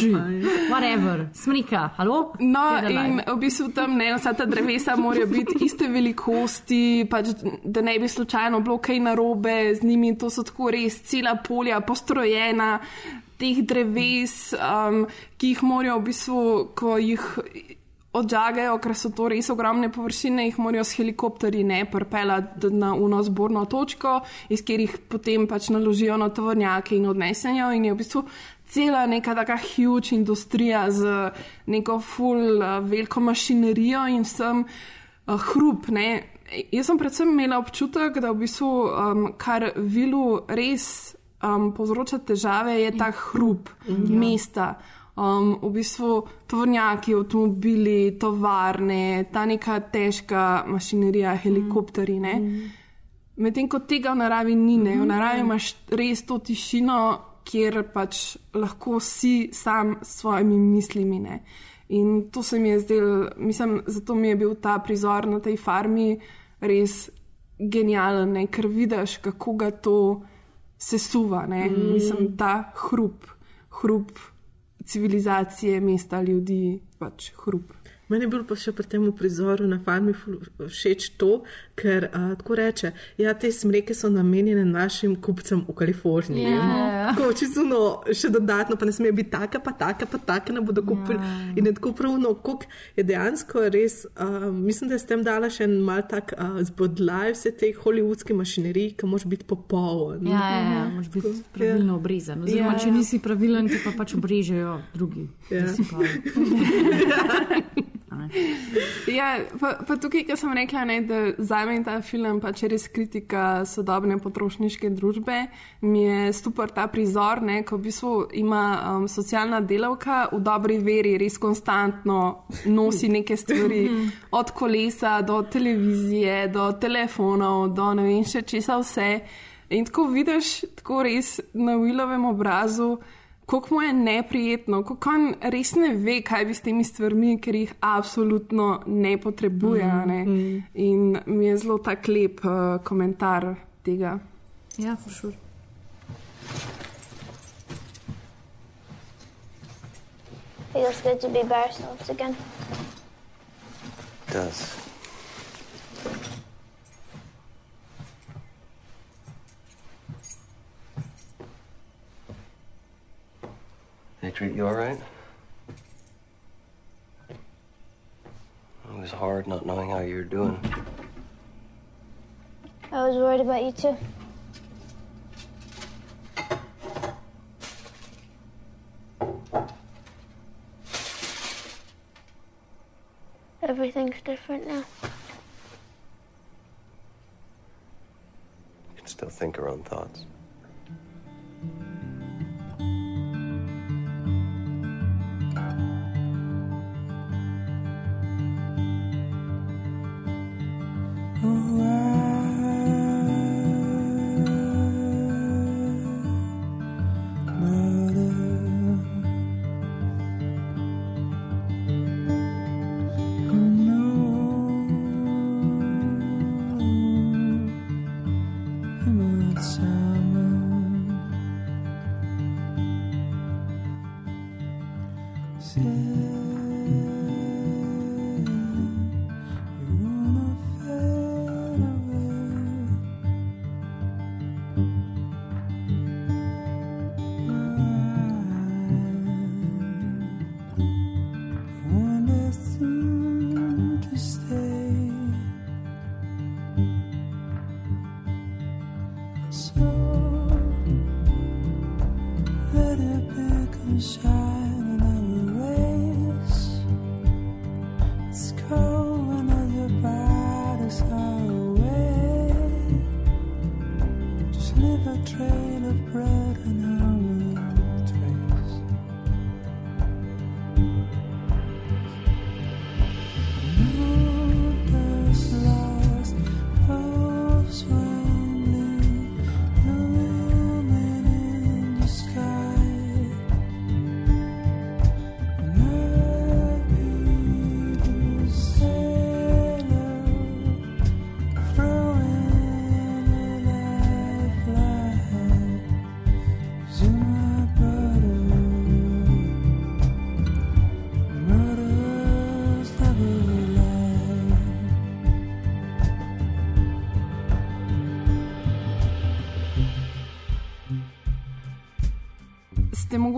Whatever, smreka, halo? No, in v bistvu tam ne, vsa ta drevesa morajo biti iste velikosti, pač, da ne bi slučajno bilo kaj narobe z njimi. To so tako res cela polja, postrojena teh dreves, um, ki jih morajo v bistvu, ko jih odžagajo, ker so to res ogromne površine, jih morajo s helikopterji ne pripeljati na uno zborno točko, iz katerih potem pač naložijo na tovornjake in odnesejo. In je v bistvu cela neka taka huge industrija z neko full uh, veliko mašinerijo in vsem uh, hrup. Ne. Jaz sem predvsem imela občutek, da v bistvu um, kar vilu res um, povzroča težave, je ta hrup mm, mesta. Um, v bistvu tovornjaki, avtomobili, tovarne, ta neka težka mašinerija, helikopteri. Mm. Medtem ko tega v naravi ni, ne? v naravi imaš res to tišino, kjer pač lahko si sam s svojimi mislimi. Ne? In to se mi je zdelo, mislim, zato mi je bil ta prizor na tej farmi res genijalen, ne? ker vidiš, kako ga to sesuva. Mm. Mislim, ta hrup, hrup civilizacije, mesta, ljudi, pač hrup. Meni je bilo pa še pri tem prizoru na farmi všeč to, ker uh, tako reče, da ja, te smreke so namenjene našim kupcem v Kaliforniji. Ja. Tako čisto še dodatno, pa ne sme biti taka, pa taka, pa taka, ne bodo kupili. Ja. In je tako pravno, koliko je dejansko res, uh, mislim, da je s tem dala še en mal tak zbodlaj vse te hollywoodske mašinerije, ki moraš biti popoln. Ja, ja, ja moraš biti pravilno obrezan. Oziroma, Ja, če ja. nisi pravilen, ti pa pač obrežejo drugi. Ja. [LAUGHS] Ja, pa, pa tukaj, ki sem rekla, ne, da za me ta film pač je res kritika sodobne potrošniške družbe, mi je super ta prizor, ne, ko v bistvu ima um, socialna delavka v dobri veri res konstantno nosi neke stvari, od kolesa do televizije, do telefonov, do ne vem še česa vse. In tako vidiš, tako res na Willovem obrazu, kako mu je neprijetno, kako on res ne ve, kaj bi s temi stvarmi, ker jih absolutno ne potrebuje. a Ne? In mi je zelo tak lep uh, komentar tega. Ja, for sure. Feels good to be by ourselves again. does. They treat you all right? It was hard not knowing how you were doing. I was worried about you too. Everything's different now. You can still think her own thoughts.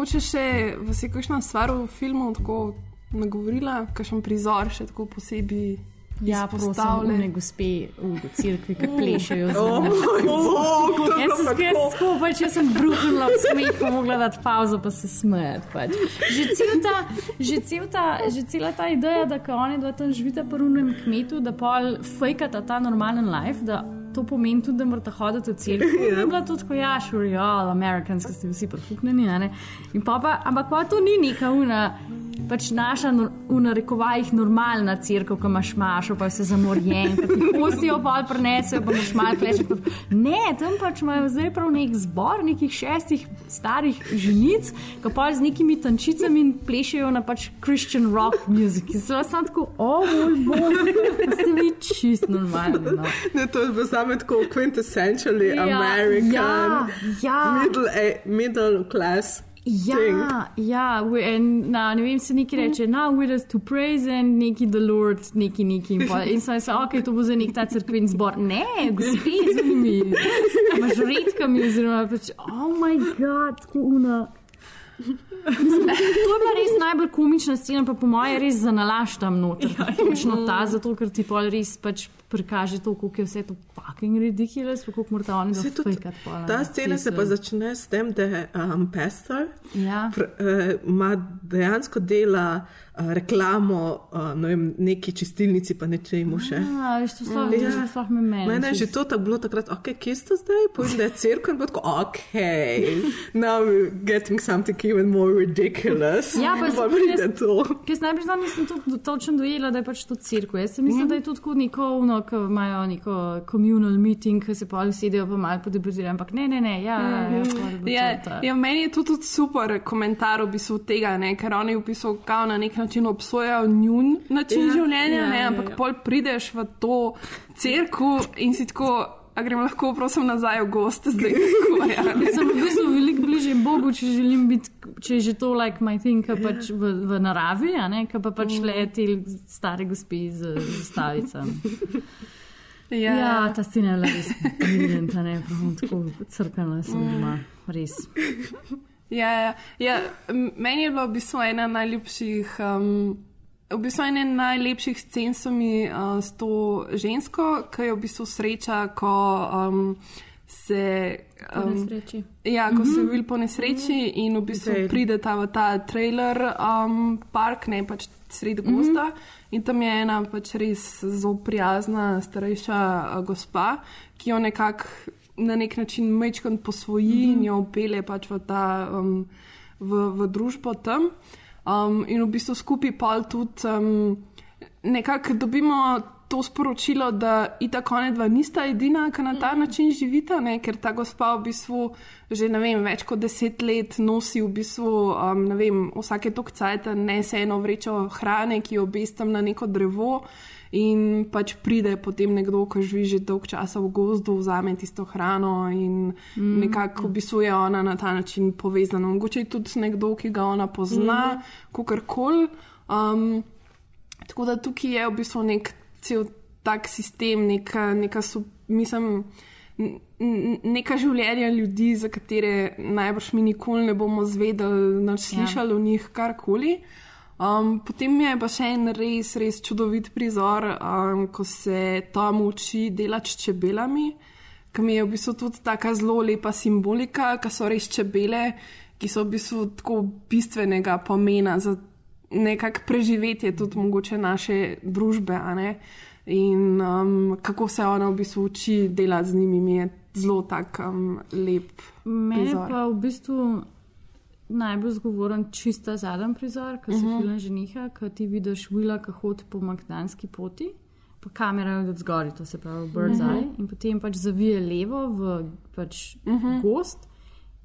Mogoče še vas je kakšna stvar v filmu tako nagovorila, kakšen prizor še tako posebej. Ja, prosim, izpostavljen. ne gospe v cerkvi, ki plešejo z [LAUGHS] O nami. moj bog, to je Jaz sem tako. skupaj, če sem bruhnila v smeh, pa mogla dati pauzo, pa se smejati. Pač. Že, cel ta, že, cel ta, že cela ta ideja, da ko oni dva tam živita po runem kmetu, da pol fejkata ta normalen life, da to pomeni tudi, da morate hoditi v cerkev. [LAUGHS] Ja. Bila to tako, ja, sure, ja, Americans, ki ste vsi profuknjeni. In pa, pa, ampak pa to ni neka una. Pač naša, v narekovajih, normalna crkva, ki imaš mašo, pa vse zamorjen, pa ti hostijo, pa prenesejo, pa imaš malo kleče. Ne, tam pač imajo zdaj prav nek zbor nekih šestih starih ženic, ki pa z nekimi tančicami in plešejo na pač Christian rock music. In sem tako, o moj bog, ste vi čist normalni. No. Ne, to je samo tako quintessentially Ja, American, ja, ja. Middle, middle class. Ja, ja, en, na, ne vem, se neki reče, now with us to praise and neki the Lord, neki neki. In, pol- in sem se, ok, to bo za nek ta crkveni zbor. Ne, gospe, z njimi, mažoretkami, oziroma pač, oh moj bog, tako una. Mislim, To je bila res najbolj komična scena, pa po mojem res za nalaš tam noter. Ja, Točno ta, zato ker ti pol res pač prikaže to, koliko je vse to fucking ridiculous, pa koliko morate oni zafejkati. pol, Ta ne, scena se pa začne s tem, da um, pastor Ja. pr, uh, ima dejansko dela uh, reklamo uh, ne vem, neki čistilnici, pa nečemu še. A, veš, to sploh- Ja. to sploh me meni Mene je že to tako bilo takrat, ok, kje ste zdaj? Pojem, da je crkva in bo tako, ok, now we're getting something even more ridiculous. Ja, pa pa pride to. Sem najprej nisem to točno dojela, da je pač to cirko. Jaz sem mislila, Mhm. da je to tako neko, ko imajo neko communal meeting, ki se pa ali sedijo pa malo podebrizirajo, ampak ne, ne, ne, ja, ja, ja, pol bo to Ja, ta- ja, meni je to tudi super komentar v bistvu tega, ne, ker oni v bistvu kao na nek način obsojajo njun način Ja, ja, življenja, ja, ne, ja, ampak ja. pol prideš v to crkvu in si tako, a grem lahko prosim nazaj v gost, zdaj [LAUGHS] tako ja. Jaz sem v bistvu veliko bližje Bogu, če želim biti, če je že to like my thing, ki pač v, v naravi, a ne, ki pa pač Mm. leti stare gospe z zastavicami. Ja. ja, ta scena je res briljantna, ne, prav tako crkana sem doma, res. Ja, ja, ja, meni je bila v bistvu ena najljubših. Um, V bistvu ena najlepših scen so mi uh, s to žensko, ki je v bistvu sreča, ko um, se. Po Um, nesreči. Ja, ko se Mhm. vil po nesreči in v bistvu Trail. pride ta v ta trailer um, park, ne pač sredi gosta. In tam je ena pač res zelo prijazna, starejša uh, gospa, ki jo nekako na nek način mečkan posvoji in jo upelje pač v, ta, um, v, v družbo tam. Um, in v bistvu skupaj pol tudi um, nekako dobimo to sporočilo, da itak one dva nista edina, ki na ta način živita, ne? ker ta gospa v bistvu že ne vem, več kot deset let nosi v bistvu, um, ne vem, vsake tok cajt nese eno vrečo hrane, ki jo obestam na neko drevo. In pač pride potem nekdo, ki živi že dolg časa v gozdu, vzame tisto hrano, in Mm. nekako v bistvu je ona na ta način povezana. Mogoče je tudi nekdo, ki ga ona pozna, mm. kakorkoli. Um, tako da tukaj je v bistvu nek cel tak sistem, neka, neka so, mislim, neka življenja ljudi, za katere najbrž mi nikoli ne bomo zvedeli, nač slišali ja. o njih karkoli. Um, potem je pa še en res, res čudovit prizor, um, ko se Tom uči delati s čebelami, ki mi je v bistvu tudi tako zelo lepa simbolika, ki so res čebele, ki so v bistvu tako bistvenega pomena za nekako preživetje tudi mogoče naše družbe. In um, kako se ona v bistvu uči delati z njimi, mi je zelo tak um, lep. Mene prizor. pa v bistvu najbolj zgovoren čista zadnji prizor, ki se uh Mhm. -huh. film ženiha, ki ti vidiš Willa, ki hodi po Magdanski poti. Pa kamera je od zgori, to se pravi bird's Mhm. eye, in potem pač zavije levo v pač Mhm. gost,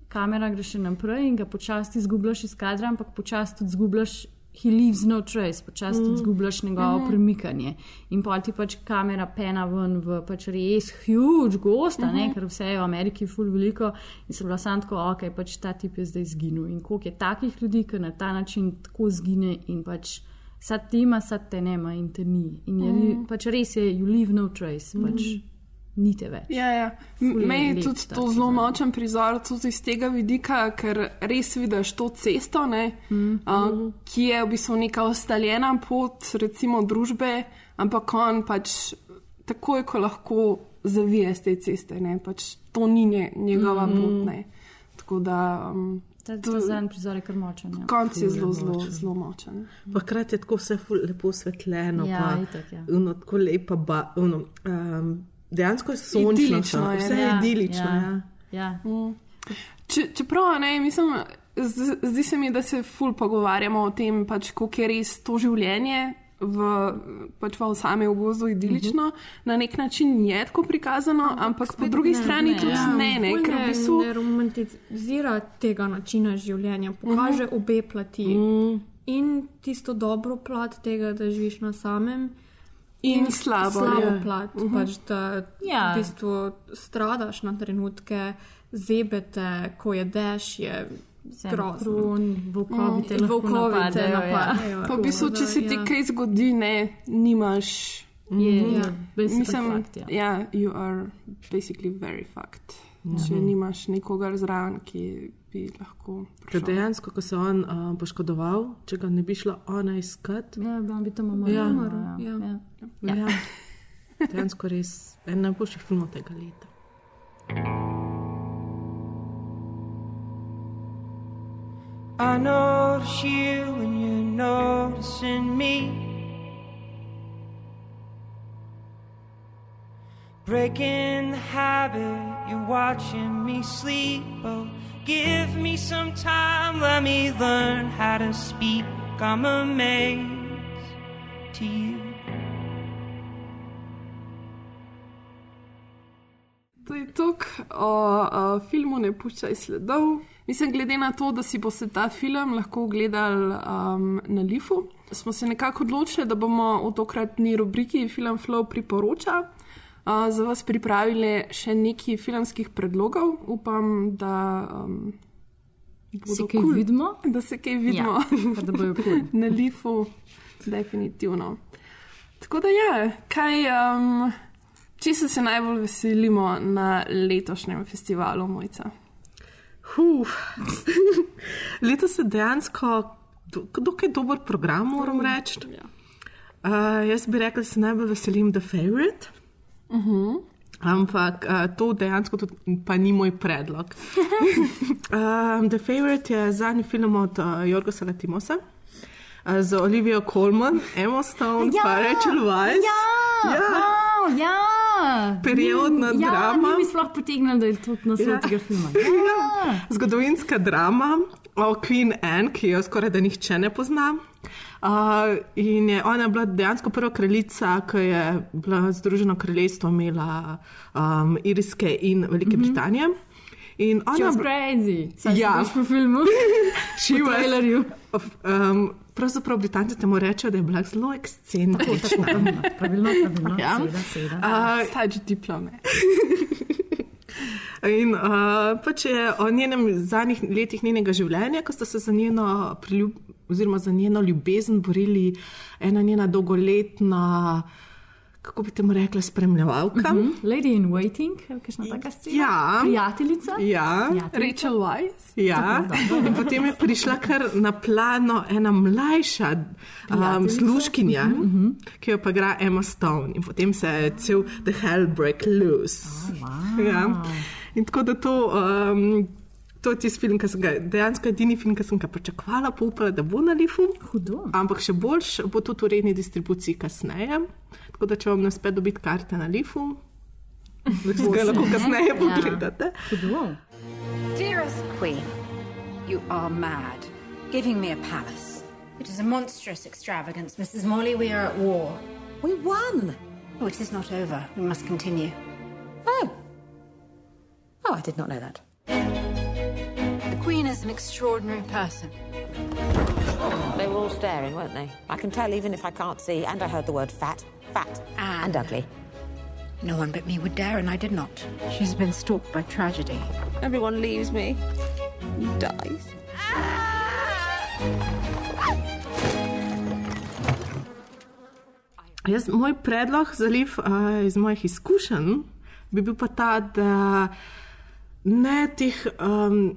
kamera gre še naprej in ga počasi izgubljaš iz kadra, ampak počasi tudi izgubljaš. He leaves no trace, počasi Mhm. izgubljaš njegovo Mhm. premikanje. In pa ti pač kamera pena ven v pač res huge gost, mm -hmm. Mhm. ker vse je v Ameriki ful veliko. In sem bila sam tako, ok, pač ta tip je zdaj izginil. In koliko je takih ljudi, ki na ta način tako zgine in pač sad te ima, sad te nema in te ni. In je, mm Mhm. -hmm. pač res je, you leave no trace. Pač, nite več. Ja, ja. Meni je lep tudi to zelo močen prizor, tudi iz tega vidika, ker res vidiš to cesto, ne, Mm. uh, ki je v bistvu neka ustaljena pot, recimo družbe, ampak on pač takoj, ko lahko zavije z te ceste, ne, pač to ni nje, njegova Mhm. pot. Ne. Tako da. Um, Ta, ta zadnji prizor je kar močen. Ja. Konc je zelo, zelo, močen. zelo močen. Pa hkrati je tako vse ful lepo osvetljeno. Ja, pa, itak, ja. uno, tako lepa, ba, uno, um, dejansko je sončno. Idilično so, je, Vse je ja, idilično. ja. Ja. Ja. Mm. Če, čeprav ne, mislim, z- zdi se mi, da se ful pogovarjamo o tem, pač, koliko je res to življenje. V, pač v sami ogozu idilično, uh -huh. na nek način je tako prikazano, ampak po drugi ne, strani ne, tudi ja. ne, ne, ker v bistvu ne romantizira tega načina življenja, pokaže Mhm. obe plati. Mm. In tisto dobro plat tega, da živiš na samem. In slabo, slabo ja. plat, Mhm. pač, da Ja. v bistvu stradaš na trenutke, zebete, ko je dež, je grozno. Volkovi te te napadejo, ja. napadejo. Pa v bistvu, če se ti Ja. kaj zgodi, ne, nimaš. Je, Mhm. je basically Mislim, fucked, ja. ja, you are basically very fucked. Mhm. Če nimaš nikogar zraven, ki bi lahko. Ker dejansko, ko se je on uh, poškodoval, če ga ne bi šla ona iskat, Ja, bi tam umrl. Ja. umrl, Ja. ja. ja. ja. dejansko res en najboljših filmov tega leta. I notice you when you're noticing me. Breaking the habit, you're watching me sleep. Oh, give me some time, let me learn how to speak. I'm amazed to you. To je tok o, o filmu Ne puščaj sledov. Mislim, glede na to, da si boste ta film lahko gledali um, na Lifu, smo se nekako odločili, da bomo v tokratni rubriki Film Flow priporoča uh, za vas pripravili še nekaj filmskih predlogov. Upam, da. Um, Se kaj vidimo? Da se kaj vidimo. Ja, da bojo kul. [LAUGHS] na Lifu, definitivno. Tako da ja, kaj. Um, Če se najbolj veselimo na letošnjem festivalu Mojca? Huh. [LAUGHS] Letos je dejansko do- dokaj dober program, moram reči. Uh, jaz bi rekla, da se najbolj veselim The Favorite. Uh -huh. Ampak uh, to dejansko tudi pa ni moj predlog. um, [LAUGHS] The Favorite je zadnji film od uh, Jorgosa Latimosa. Uh, z Olivijo Colman, Emma Stone, Ja! pa Rachel Weisz. Ja, Ja. wow, ja. Periodna ja, drama. Ja, mi sploh potegnili, da je to naslov Ja. tega filma. Ja. [LAUGHS] Zgodovinska drama o Queen Anne, ki jo skoraj da nihče ne pozna. Uh, in je ona bila dejansko prva kraljica, ki je bila Združeno kraljestvo imela um, Irske in Velike mm -hmm. Britanije. In ona She was br- crazy. Saj Ja. veš po filmu. [LAUGHS] She was- trailerju. Um, pravzaprav Britanci temu rečejo, da je bila zelo ekscentrična. Pravilno, pravilno. Ja. Seveda, seveda. Uh, Stač diplome. [LAUGHS] In uh, pač je o njenem zadnjih letih njenega življenja, ko sta se za njeno, priljub, oziroma za njeno ljubezen borili ena njena dolgoletna, kako bi temu rekla, spremljevalka. Mm -hmm. Lady in Waiting, kakšna taka scena. Ja. Prijateljica. Ja. Prijateljica. Rachel Weisz. Ja, in potem je prišla kar na plano ena mlajša um, služkinja, uh -huh. ki jo pa igra Emma Stone. In potem se je cel The Hell Break Loose. Oh, wow. Ja. In tako da to. Um, To je tisti film, ki sem ga dejansko edini film, ki sem ga pričakovala, pa upala, da bo na Lifu. Hudo. Ampak še boljš bo tudi v redni distribuciji kasneje. Tako da, če vam ne uspe dobiti karte na Lifu, [LAUGHS] ga lahko kasneje Ja. pogledate. Hudo. Dearest Queen, you are mad. Giving me a palace. It is a monstrous extravagance, Mrs. Morley. We are at war. We won. Oh, it is not over. We must continue. Oh. Oh, I did not know that. The Queen is an extraordinary person. They were all staring, weren't they? I can tell even if I can't see, and I heard the word fat, fat, and, ugly. No one but me would dare, and I did not. She's been stalked by tragedy. Everyone leaves me. He dies. Jaz, moj predlog za liv uh, iz mojih izkušenj bi bil pa ta, da ne teh, um,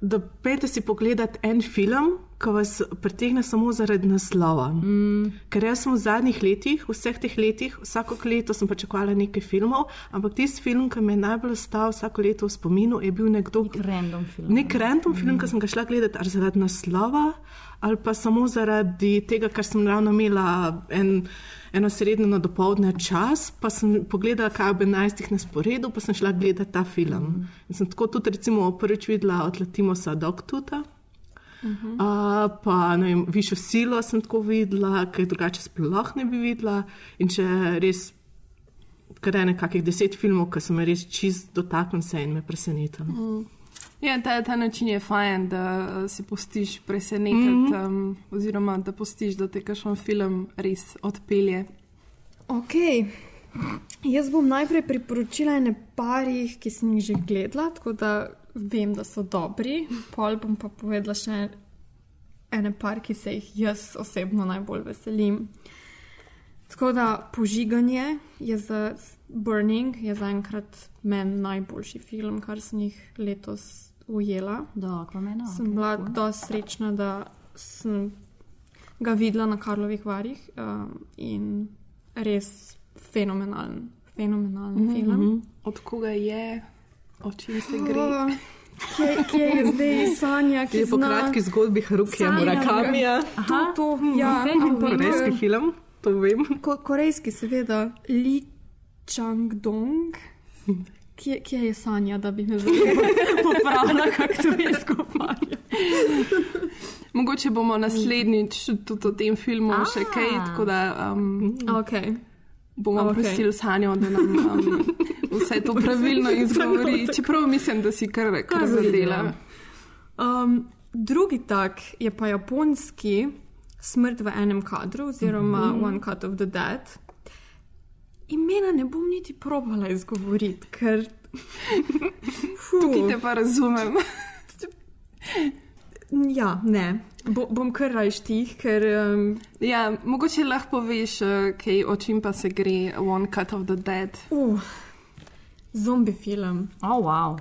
da pete si pogledati en film, ki vas pritegne samo zaradi naslova. Mm. Ker jaz sem v zadnjih letih, vseh teh letih, vsako leto sem pričakovala nekaj filmov, ampak tisti film, ki me je najbolj ostal vsako leto v spominu, je bil nekdo, Nek random film. nek random film, ki sem ga šla gledati ali zaradi naslova, ali pa samo zaradi tega, ker sem ravno imela en, eno srednjo dopoledne čas, pa sem pogledala, kaj je ob 11. na sporedu, pa sem šla gledati ta film. Mm. In sem tako tudi, recimo, prvič videla od Latimosa Dogtuta. Uh -huh. uh, pa ne vem, višjo silo sem tako videla, kaj drugače sploh ne bi videla. In če res, kar je nekakih deset filmov, ki so me res čist dotaknili in me presenetili. Mm. Ja, ta, ta način je fajn, da uh, si postiš presenetiti, mm -hmm. um, oziroma da postiš, da te kakšen film res odpelje. Ok. Jaz bom najprej priporočila ene parih, ki sem jih že gledala, tako da vem, da so dobri. Pol bom pa povedala še ene par, ki se jih jaz osebno najbolj veselim. Tako da požiganje je za Burning, je zaenkrat meni najboljši film, kar sem jih letos ujela. Da, Aquamena, sem ok, bila cool. dosti srečna, da sem ga videla na Karlovih varih um, in res fenomenalen, fenomenalen Mhm, film. mhm. Od koga je, o čem se gre? Oh, Kje, kje je zdaj Sanja, ki Je po zna- kratki zgodbi Harukija. Murakamija. To, to, ja, okej, ampak, korejski film, to vem. Ko, korejski, seveda, Li Chang-dong. [LAUGHS] Kje, kje je Sanja, da bi me zdaj [LAUGHS] popravila, kako to je skupaj? Mogoče bomo naslednjič tudi o tem filmu A. še kaj, tako da um, okay. bomo Ok. okay. prosili Sanjo, da nam um, vse to pravilno [LAUGHS] izgovori. Čeprav mislim, da si kar, kar zadela. Um, drugi tak je pa japonski Smrt v enem kadru, oziroma Mhm. One Cut of the Dead. Imena ne bom niti probala izgovoriti, ker. [LAUGHS] Tukaj te pa razumem. [LAUGHS] Ja, ne. Bo, bom kar rajštih, ker. Um, ja, mogoče lahko poveš, eh, kaj, o čem pa se gre One Cut of the Dead. Uh, zombi film. Oh, wow.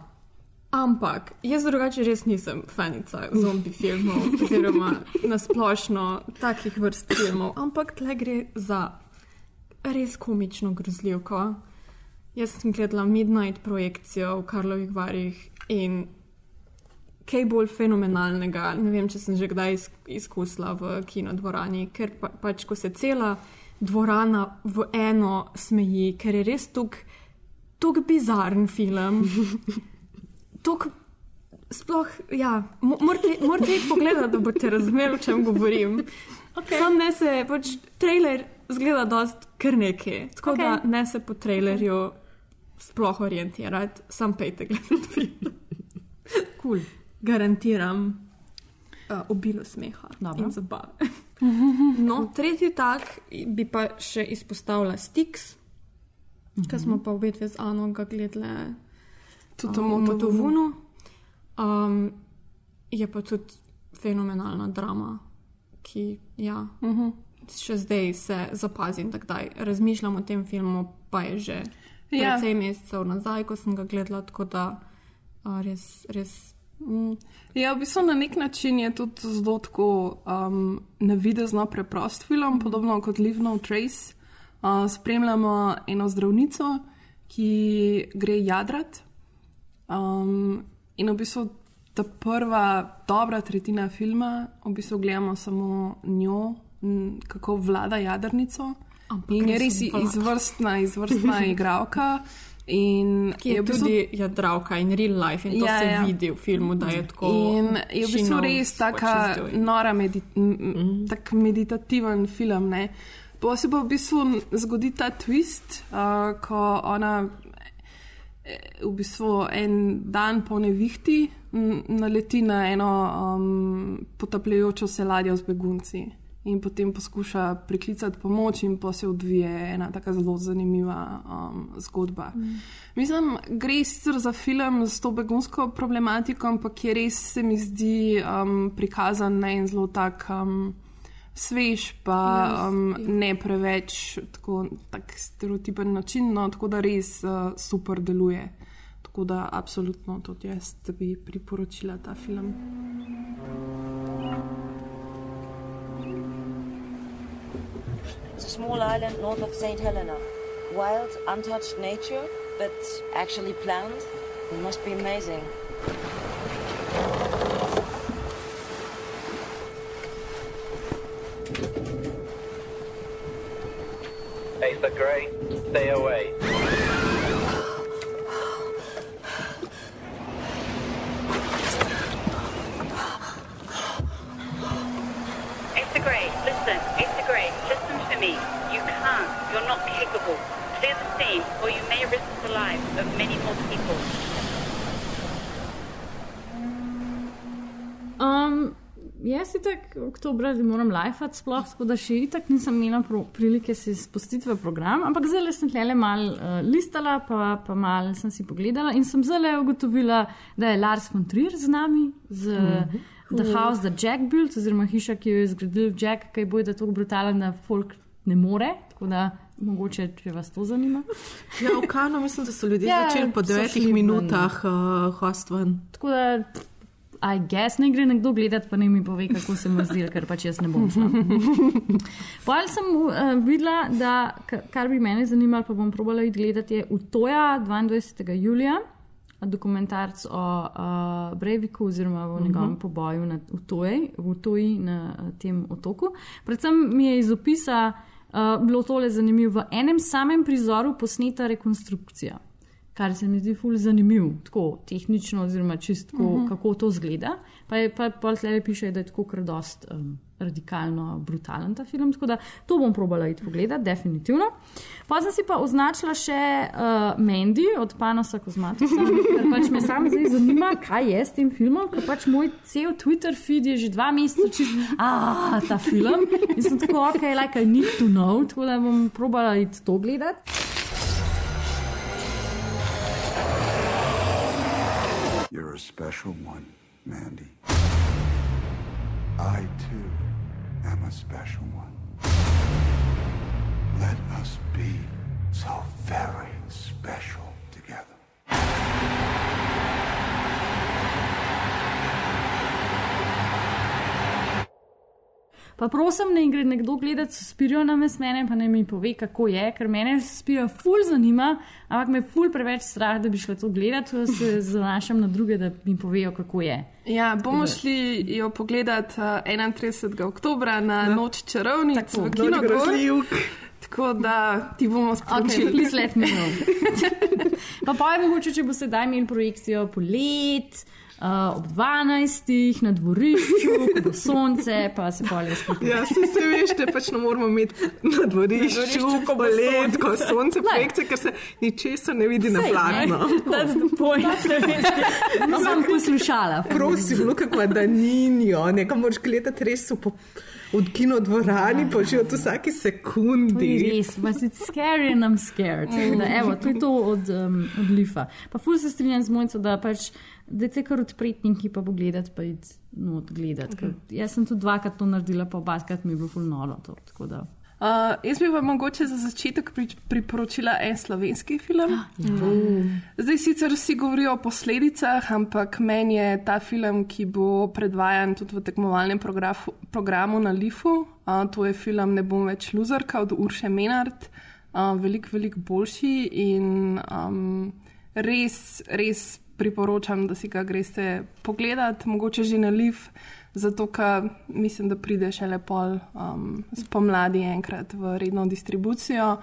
Ampak jaz drugače res nisem fanica zombi filmov, oziroma nasplošno takih vrst filmov. Ampak tle gre za res komično grozljivko. Jaz sem gledala Midnight projekcijo v Karlovih varih in kaj bolj fenomenalnega. Ne vem, če sem že kdaj iz- izkusila v kinodvorani, ker pa, pač, ko se cela dvorana v eno smeji, ker je res tako bizaren film. [LAUGHS] Tuk, sploh, ja, mo- morate morate iti pogledati, da boste razumeli, o čem govorim. Okay. Sam ne se, pač trailer zgleda dost kar nekaj, tako okay. da ne se po trailerju sploh orientirati, sam pejte gledati film. Cool. Garantiram uh, obilo smeha Dobro. in zabave. [LAUGHS] no, tretji tak bi pa še izpostavila Stix, mm -hmm. ki smo pa obe dve z Ano ga gledali Tudi um, v Motovunu. Um, je pa tudi fenomenalna drama, ki ja, uh Mhm. -huh. še zdaj se zapazim, da kdaj razmišljam o tem filmu, pa je že Ja. precej mesecev nazaj, ko sem ga gledala, tako da uh, res, res. Mm. Ja, v bistvu na nek način je tudi zelo tako um, navidezno preprost film, podobno kot Live No Trace. Uh, spremljamo eno zdravnico, ki gre jadrat. Um, in v bistvu ta prva dobra tretjina filma, v bistvu gledamo samo njo, m, kako vlada jadrnico. Ampak in je res izvrstna, izvrstna [LAUGHS] igralka. In Ki je bistvu- tudi jadralka in real life, in to Ja, se ja. vidi v filmu, da je tako. In je v bistvu res she's doing. nora, medi mm. tak meditativen film. Ne? Pa se pa v bistvu zgodi ta twist, uh, ko ona eh, v bistvu en dan po nevihti naleti na eno um, potapljajočo se ladjo z begunci. In potem poskuša priklicati pomoč, in pa se odvije ena tako zelo zanimiva um, zgodba. Mm. Mislim, gre sicer za film s to begunsko problematiko, ampak je res se mi zdi um, prikazan na en zelo tak um, svež, pa um, ne preveč tako tak stereotipen način, no, tako da res uh, super deluje. Tako da absolutno tudi jaz bi priporočila ta film. It's a small island north of St. Helena. Wild, untouched nature, but actually planned. It must be amazing. Asa Gray, stay away. Me. You can't. You're not capable. Clear the scene, or you may risk the lives of many more people. Um, jaz si tako oktober moram lajfati, sploh tako da še itak nisem imela pro, prilike si spustiti v program, ampak zdaj sem tle mal uh, listala, pa, pa mal sem si pogledala in sem zdaj ugotovila, da je Lars von Trier z nami, z mm -hmm. The House, The Jack Built, oziroma hiša, ki jo je zgradil Jack, ki bo da tako brutalen, da folk ne more. Da mogoče, če vas to zanima. Ja, v Kanu mislim, da so ljudje Ja, začeli po devetih minutah uh, hostven. Tako da, I guess, ne gre nekdo gledati, pa ne mi pove, kako se mu zdi, ker pač jaz ne bom šla. [LAUGHS] Pol sem uh, videla, da ka- kar bi mene zanimalo, pa bom probala iti gledati, je Utoja 22. julija. Dokumentarc o uh, Breiviku, oziroma o njegovem Mhm. poboju na Utoji, v Utoji na uh, tem otoku. Predvsem mi je iz opisa uh, bilo tole zanimivo. V enem samem prizoru posneta rekonstrukcija, kar se mi zdi fully zanimivo, tako tehnično, oziroma čisto, uh Mhm. -huh. kako to zgleda. Pa je pa pol tle piše, da je tako kar dost um, radikalno brutalen ta film, tako da to bom probala iti pogledat, definitivno. Pa sem si pa označila še uh, Mandy od Panosa Kozmatusa, ker pač me sam zdaj zanima, kaj je s tem filmom, ker pač moj cel Twitter feed je že dva meseca ah, ta film. In sem tako, ok, like I need to know, tako da bom probala iti to gledati. You're a special one, Mandy. I, too, am a special one. Let us be so very special Pa prosim, ne gre nekdo gledati Suspirijo na mene, pa ne mi pove, kako je, ker mene Suspirijo ful zanima, ampak me ful preveč strah, da bi šla to gledati, ko se [LAUGHS] zanašam na druge, da mi povejo, kako je. Ja, bomo Tako šli jo pogledat uh, 31. oktober na ja. noč čarovnic Tako, v Noč Kino grozljivk. Tako da ti bomo sporočili. please let me know. pa pa je mogoče, če bo sedaj imel projekcijo polet. Uh, ob 12. na dvorišču, ko bo sonce, pa se polje spet. Ja, vsi se veš, da pač ne moramo imeti na dvorišču, dvorišču, ko bo sonce. ko sonce projekcije, ker se ničesar ne vidi na Sej, platno. the point. No, sem poslušala. Prosim, Luka Kvadaninjo, nekam moraš gledati res v, po- v kino dvorani, pa že od vsaki sekundi. Res, pa si scary and I'm scared. Mm. Da, evo, to je to od, um, od Lifa. Pa ful se strinjam z mojco, da pač, da te kar odpretniki pa pogledati, pa id not gledati. ker Jaz sem tudi dvakrat to naredila, pa obakrat mi je bilo ful noro. To, tako da. Uh, jaz bi vam mogoče za začetek pri, priporočila en slovenski film. Mm. Zdaj sicer vsi govorijo o posledicah, ampak meni je ta film, ki bo predvajan tudi v tekmovalnem programu, programu na Lifu. Uh, to je film Ne bom več luzerka od Urše Menard, uh, veliko, veliko boljši in um, res, res priporočam, da si ga greste pogledat, mogoče že na Lif. Zato, ker mislim, da pride še lepo um, spomladi enkrat v redno distribucijo.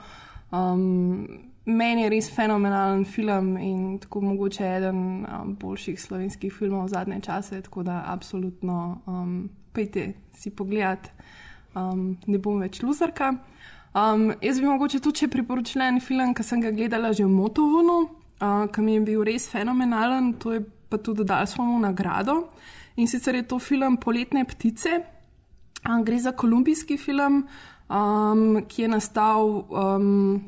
Um, meni je res fenomenalen film in tako mogoče eden um, boljših slovenskih filmov zadnje čase, tako da absolutno um, pejte si pogledat, um, ne bom več luzarka. Um, jaz bi mogoče tudi priporočila en film, ki sem ga gledala že v Motovunu, uh, ki mi je bil res fenomenalen, to je pa tudi dal smo mu nagrado. In sicer je to film Poletne ptice. Um, gre za kolumbijski film, um, ki je nastal um,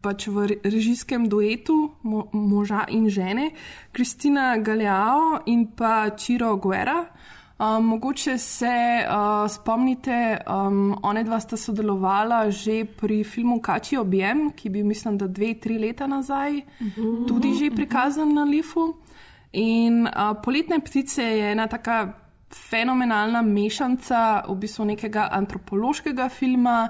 pač v re- režijskem duetu mo moža in žene, Kristina Galeao in pa Čiro Guerra. Um, mogoče se uh, spomnite, um, one dva sta sodelovala že pri filmu Kači objem, ki je bil, mislim, da dve, tri leta nazaj, Mhm. tudi že prikazan na Lifu. In uh, Poletne ptice je ena taka fenomenalna mešanca v bistvu nekega antropološkega filma,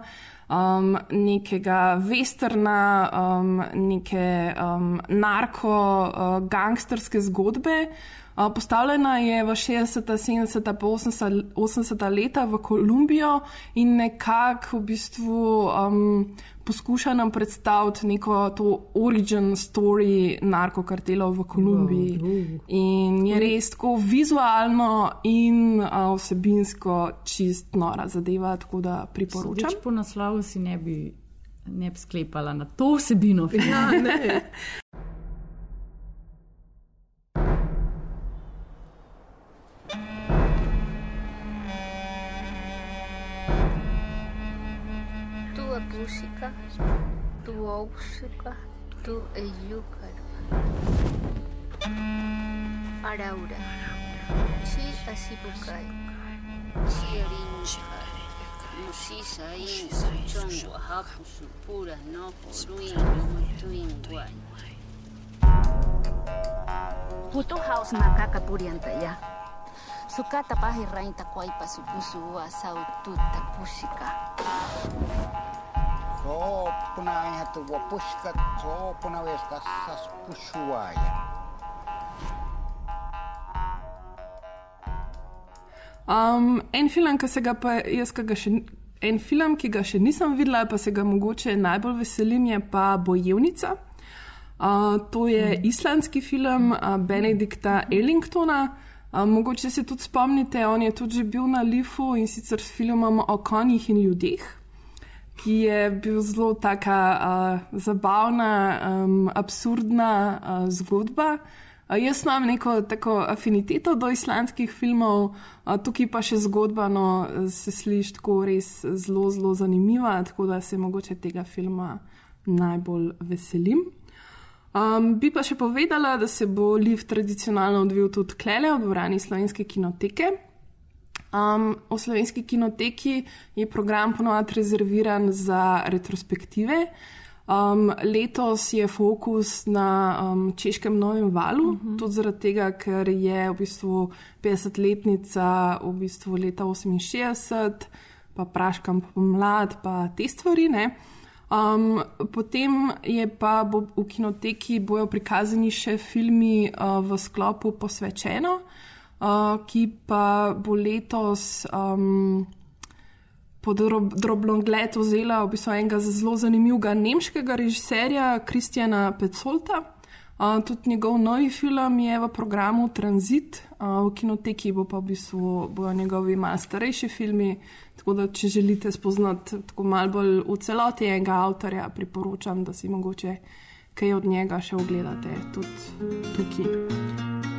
um, nekega westerna, um, neke um, narko-gangsterske zgodbe. Postavljena je v 60., 70., pa 80. 80. leta v Kolumbijo in nekako v bistvu um, poskuša nam predstaviti neko to origin story narkokartelov v Kolumbiji. In je res tako vizualno in uh, vsebinsko čist nora zadeva, tako da priporočam. Več po naslovu si ne bi, ne bi sklepala na to vsebino. [LAUGHS] Ja, música, tu óusica, tu Araura, chi asibukai, chi musisa in, chon wahapu supura no poruin, tuin guay. Putu haus makaka puriantaya. Sukata pahi rainta kuaipa supusu wa saututa pusika. So punai hatu wapushka so punawes kasas pushuaya. Um, en film, ki se ga pa jaz, ki ga še, en film, ki ga še nisem videla, pa se ga mogoče najbolj veselim, je pa Bojevnica. Uh, to je islandski film uh, Benedikta Ellingtona. Uh, mogoče se tudi spomnite, on je tudi bil na Lifu in sicer s filmom o konjih in ljudeh, ki je bil zelo taka uh, zabavna, um, absurdna uh, zgodba. Uh, jaz imam neko tako afiniteto do islandskih filmov, uh, tukaj pa še zgodba, no, se sliši tako res zelo, zelo zanimiva, tako da se mogoče tega filma najbolj veselim. Um, bi pa še povedala, da se bo Liv tradicionalno odvil tudi klele v dvorani slovenske kinoteke. Um, v slovenski kinoteki je program ponovadi rezerviran za retrospektive. Um, letos je fokus na um, češkem novem valu, uh -huh. tudi zaradi tega, ker je v bistvu 50-letnica v bistvu leta 68, pa praškam pomlad, pa te stvari. Ne? Um, potem je pa bo v kinoteki bojo prikazani še filmi uh, v sklopu posvečeno, uh, ki pa bo letos um, pod drobnogled vzela v bistvu enega zelo zanimivega nemškega režiserja Kristjana Petsolta. Uh, tudi njegov novi film je v programu Transit, uh, v kinoteki bo pa v bistvu bojo njegovi malo starejši filmi. Tako da, če želite spoznati tako malo bolj v celoti enega avtorja, priporočam, da si mogoče kaj od njega še ogledate tudi tukaj.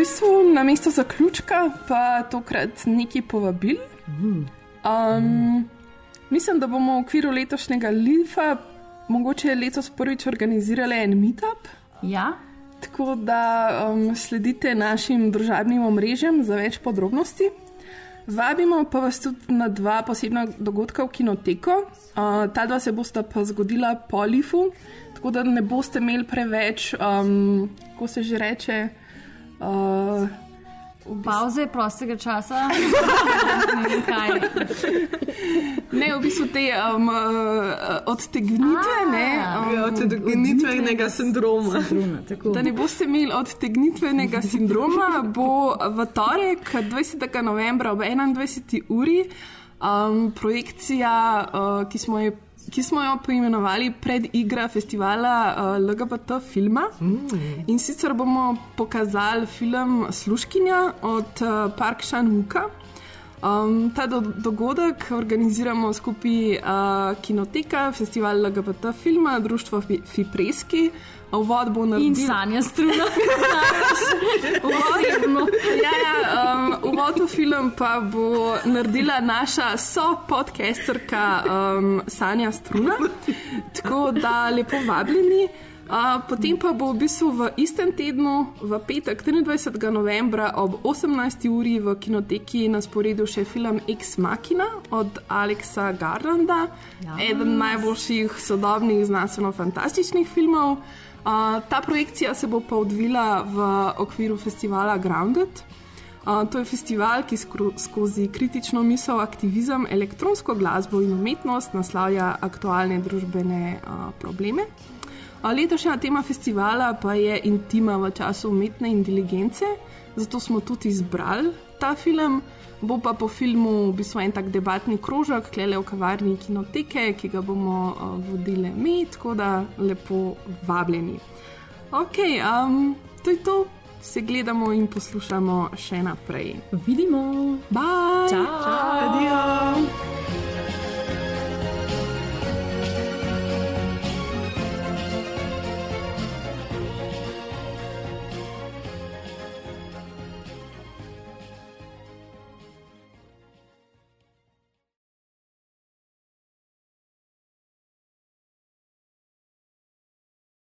Bistvu na mesto zaključka pa tokrat nekaj povabil. Um, mislim, da bomo v okviru letošnjega Lifa mogoče letos prvič organizirali en meetup. Ja. Tako da um, sledite našim družabnim omrežjem za več podrobnosti. Vabimo pa vas tudi na dva posebna dogodka v kinoteko. Uh, ta dva se bosta pa zgodila po Lifu, tako da ne boste imeli preveč, um, ko se že reče. Uh, Pauze, prostega časa. [LAUGHS] ne vem kaj. Ne, v bistvu te um, uh, odtegnitve, ne, um, Ja, odtegnitvenega sindroma. Sindroma, tako. Da ne boste imeli odtegnitvenega [LAUGHS] sindroma, bo v torek, 20. novembra ob 21. uri, um, projekcija, uh, ki smo jo. Ki smo jo poimenovali predigra festivala uh, LGBT filma. Mm. In sicer bomo pokazali film Sluškinja od uh, Park Chan-Wooka. Um, ta do dogodek organiziramo skupaj uh, Kinoteka, festival LGBT filma, društvo Fi Fipreski. Uvod bo naredil. In Sanja Struna. [LAUGHS] Uvod, ja, ja, um, uvod v film pa bo naredila naša so-podcasterka um, Sanja Struna. Tako da lepo vabljeni. Uh, potem pa bo v bistvu v istem tednu, v petek 23. novembra ob 18. uri v kinoteki na sporedu še film Ex Machina od Alexa Garlanda, Ja. eden najboljših sodobnih znanstveno-fantastičnih filmov. Uh, ta projekcija se bo pa odvila v okviru festivala Grounded. Uh, to je festival, ki skro, skozi kritično misel, aktivizem, elektronsko glasbo in umetnost naslavlja aktualne družbene uh, probleme. A Letošnja tema festivala pa je intima v času umetne inteligence, zato smo tudi izbrali ta film. Bo pa po filmu v bistvu en tak debatni krožek, klele v kavarni kinoteke, ki ga bomo eh, uh, vodili mi, tako da lepo vabljeni. Ok, um, to je to, se gledamo in poslušamo še naprej. Vidimo, bye! Ciao. Ciao. Adijo.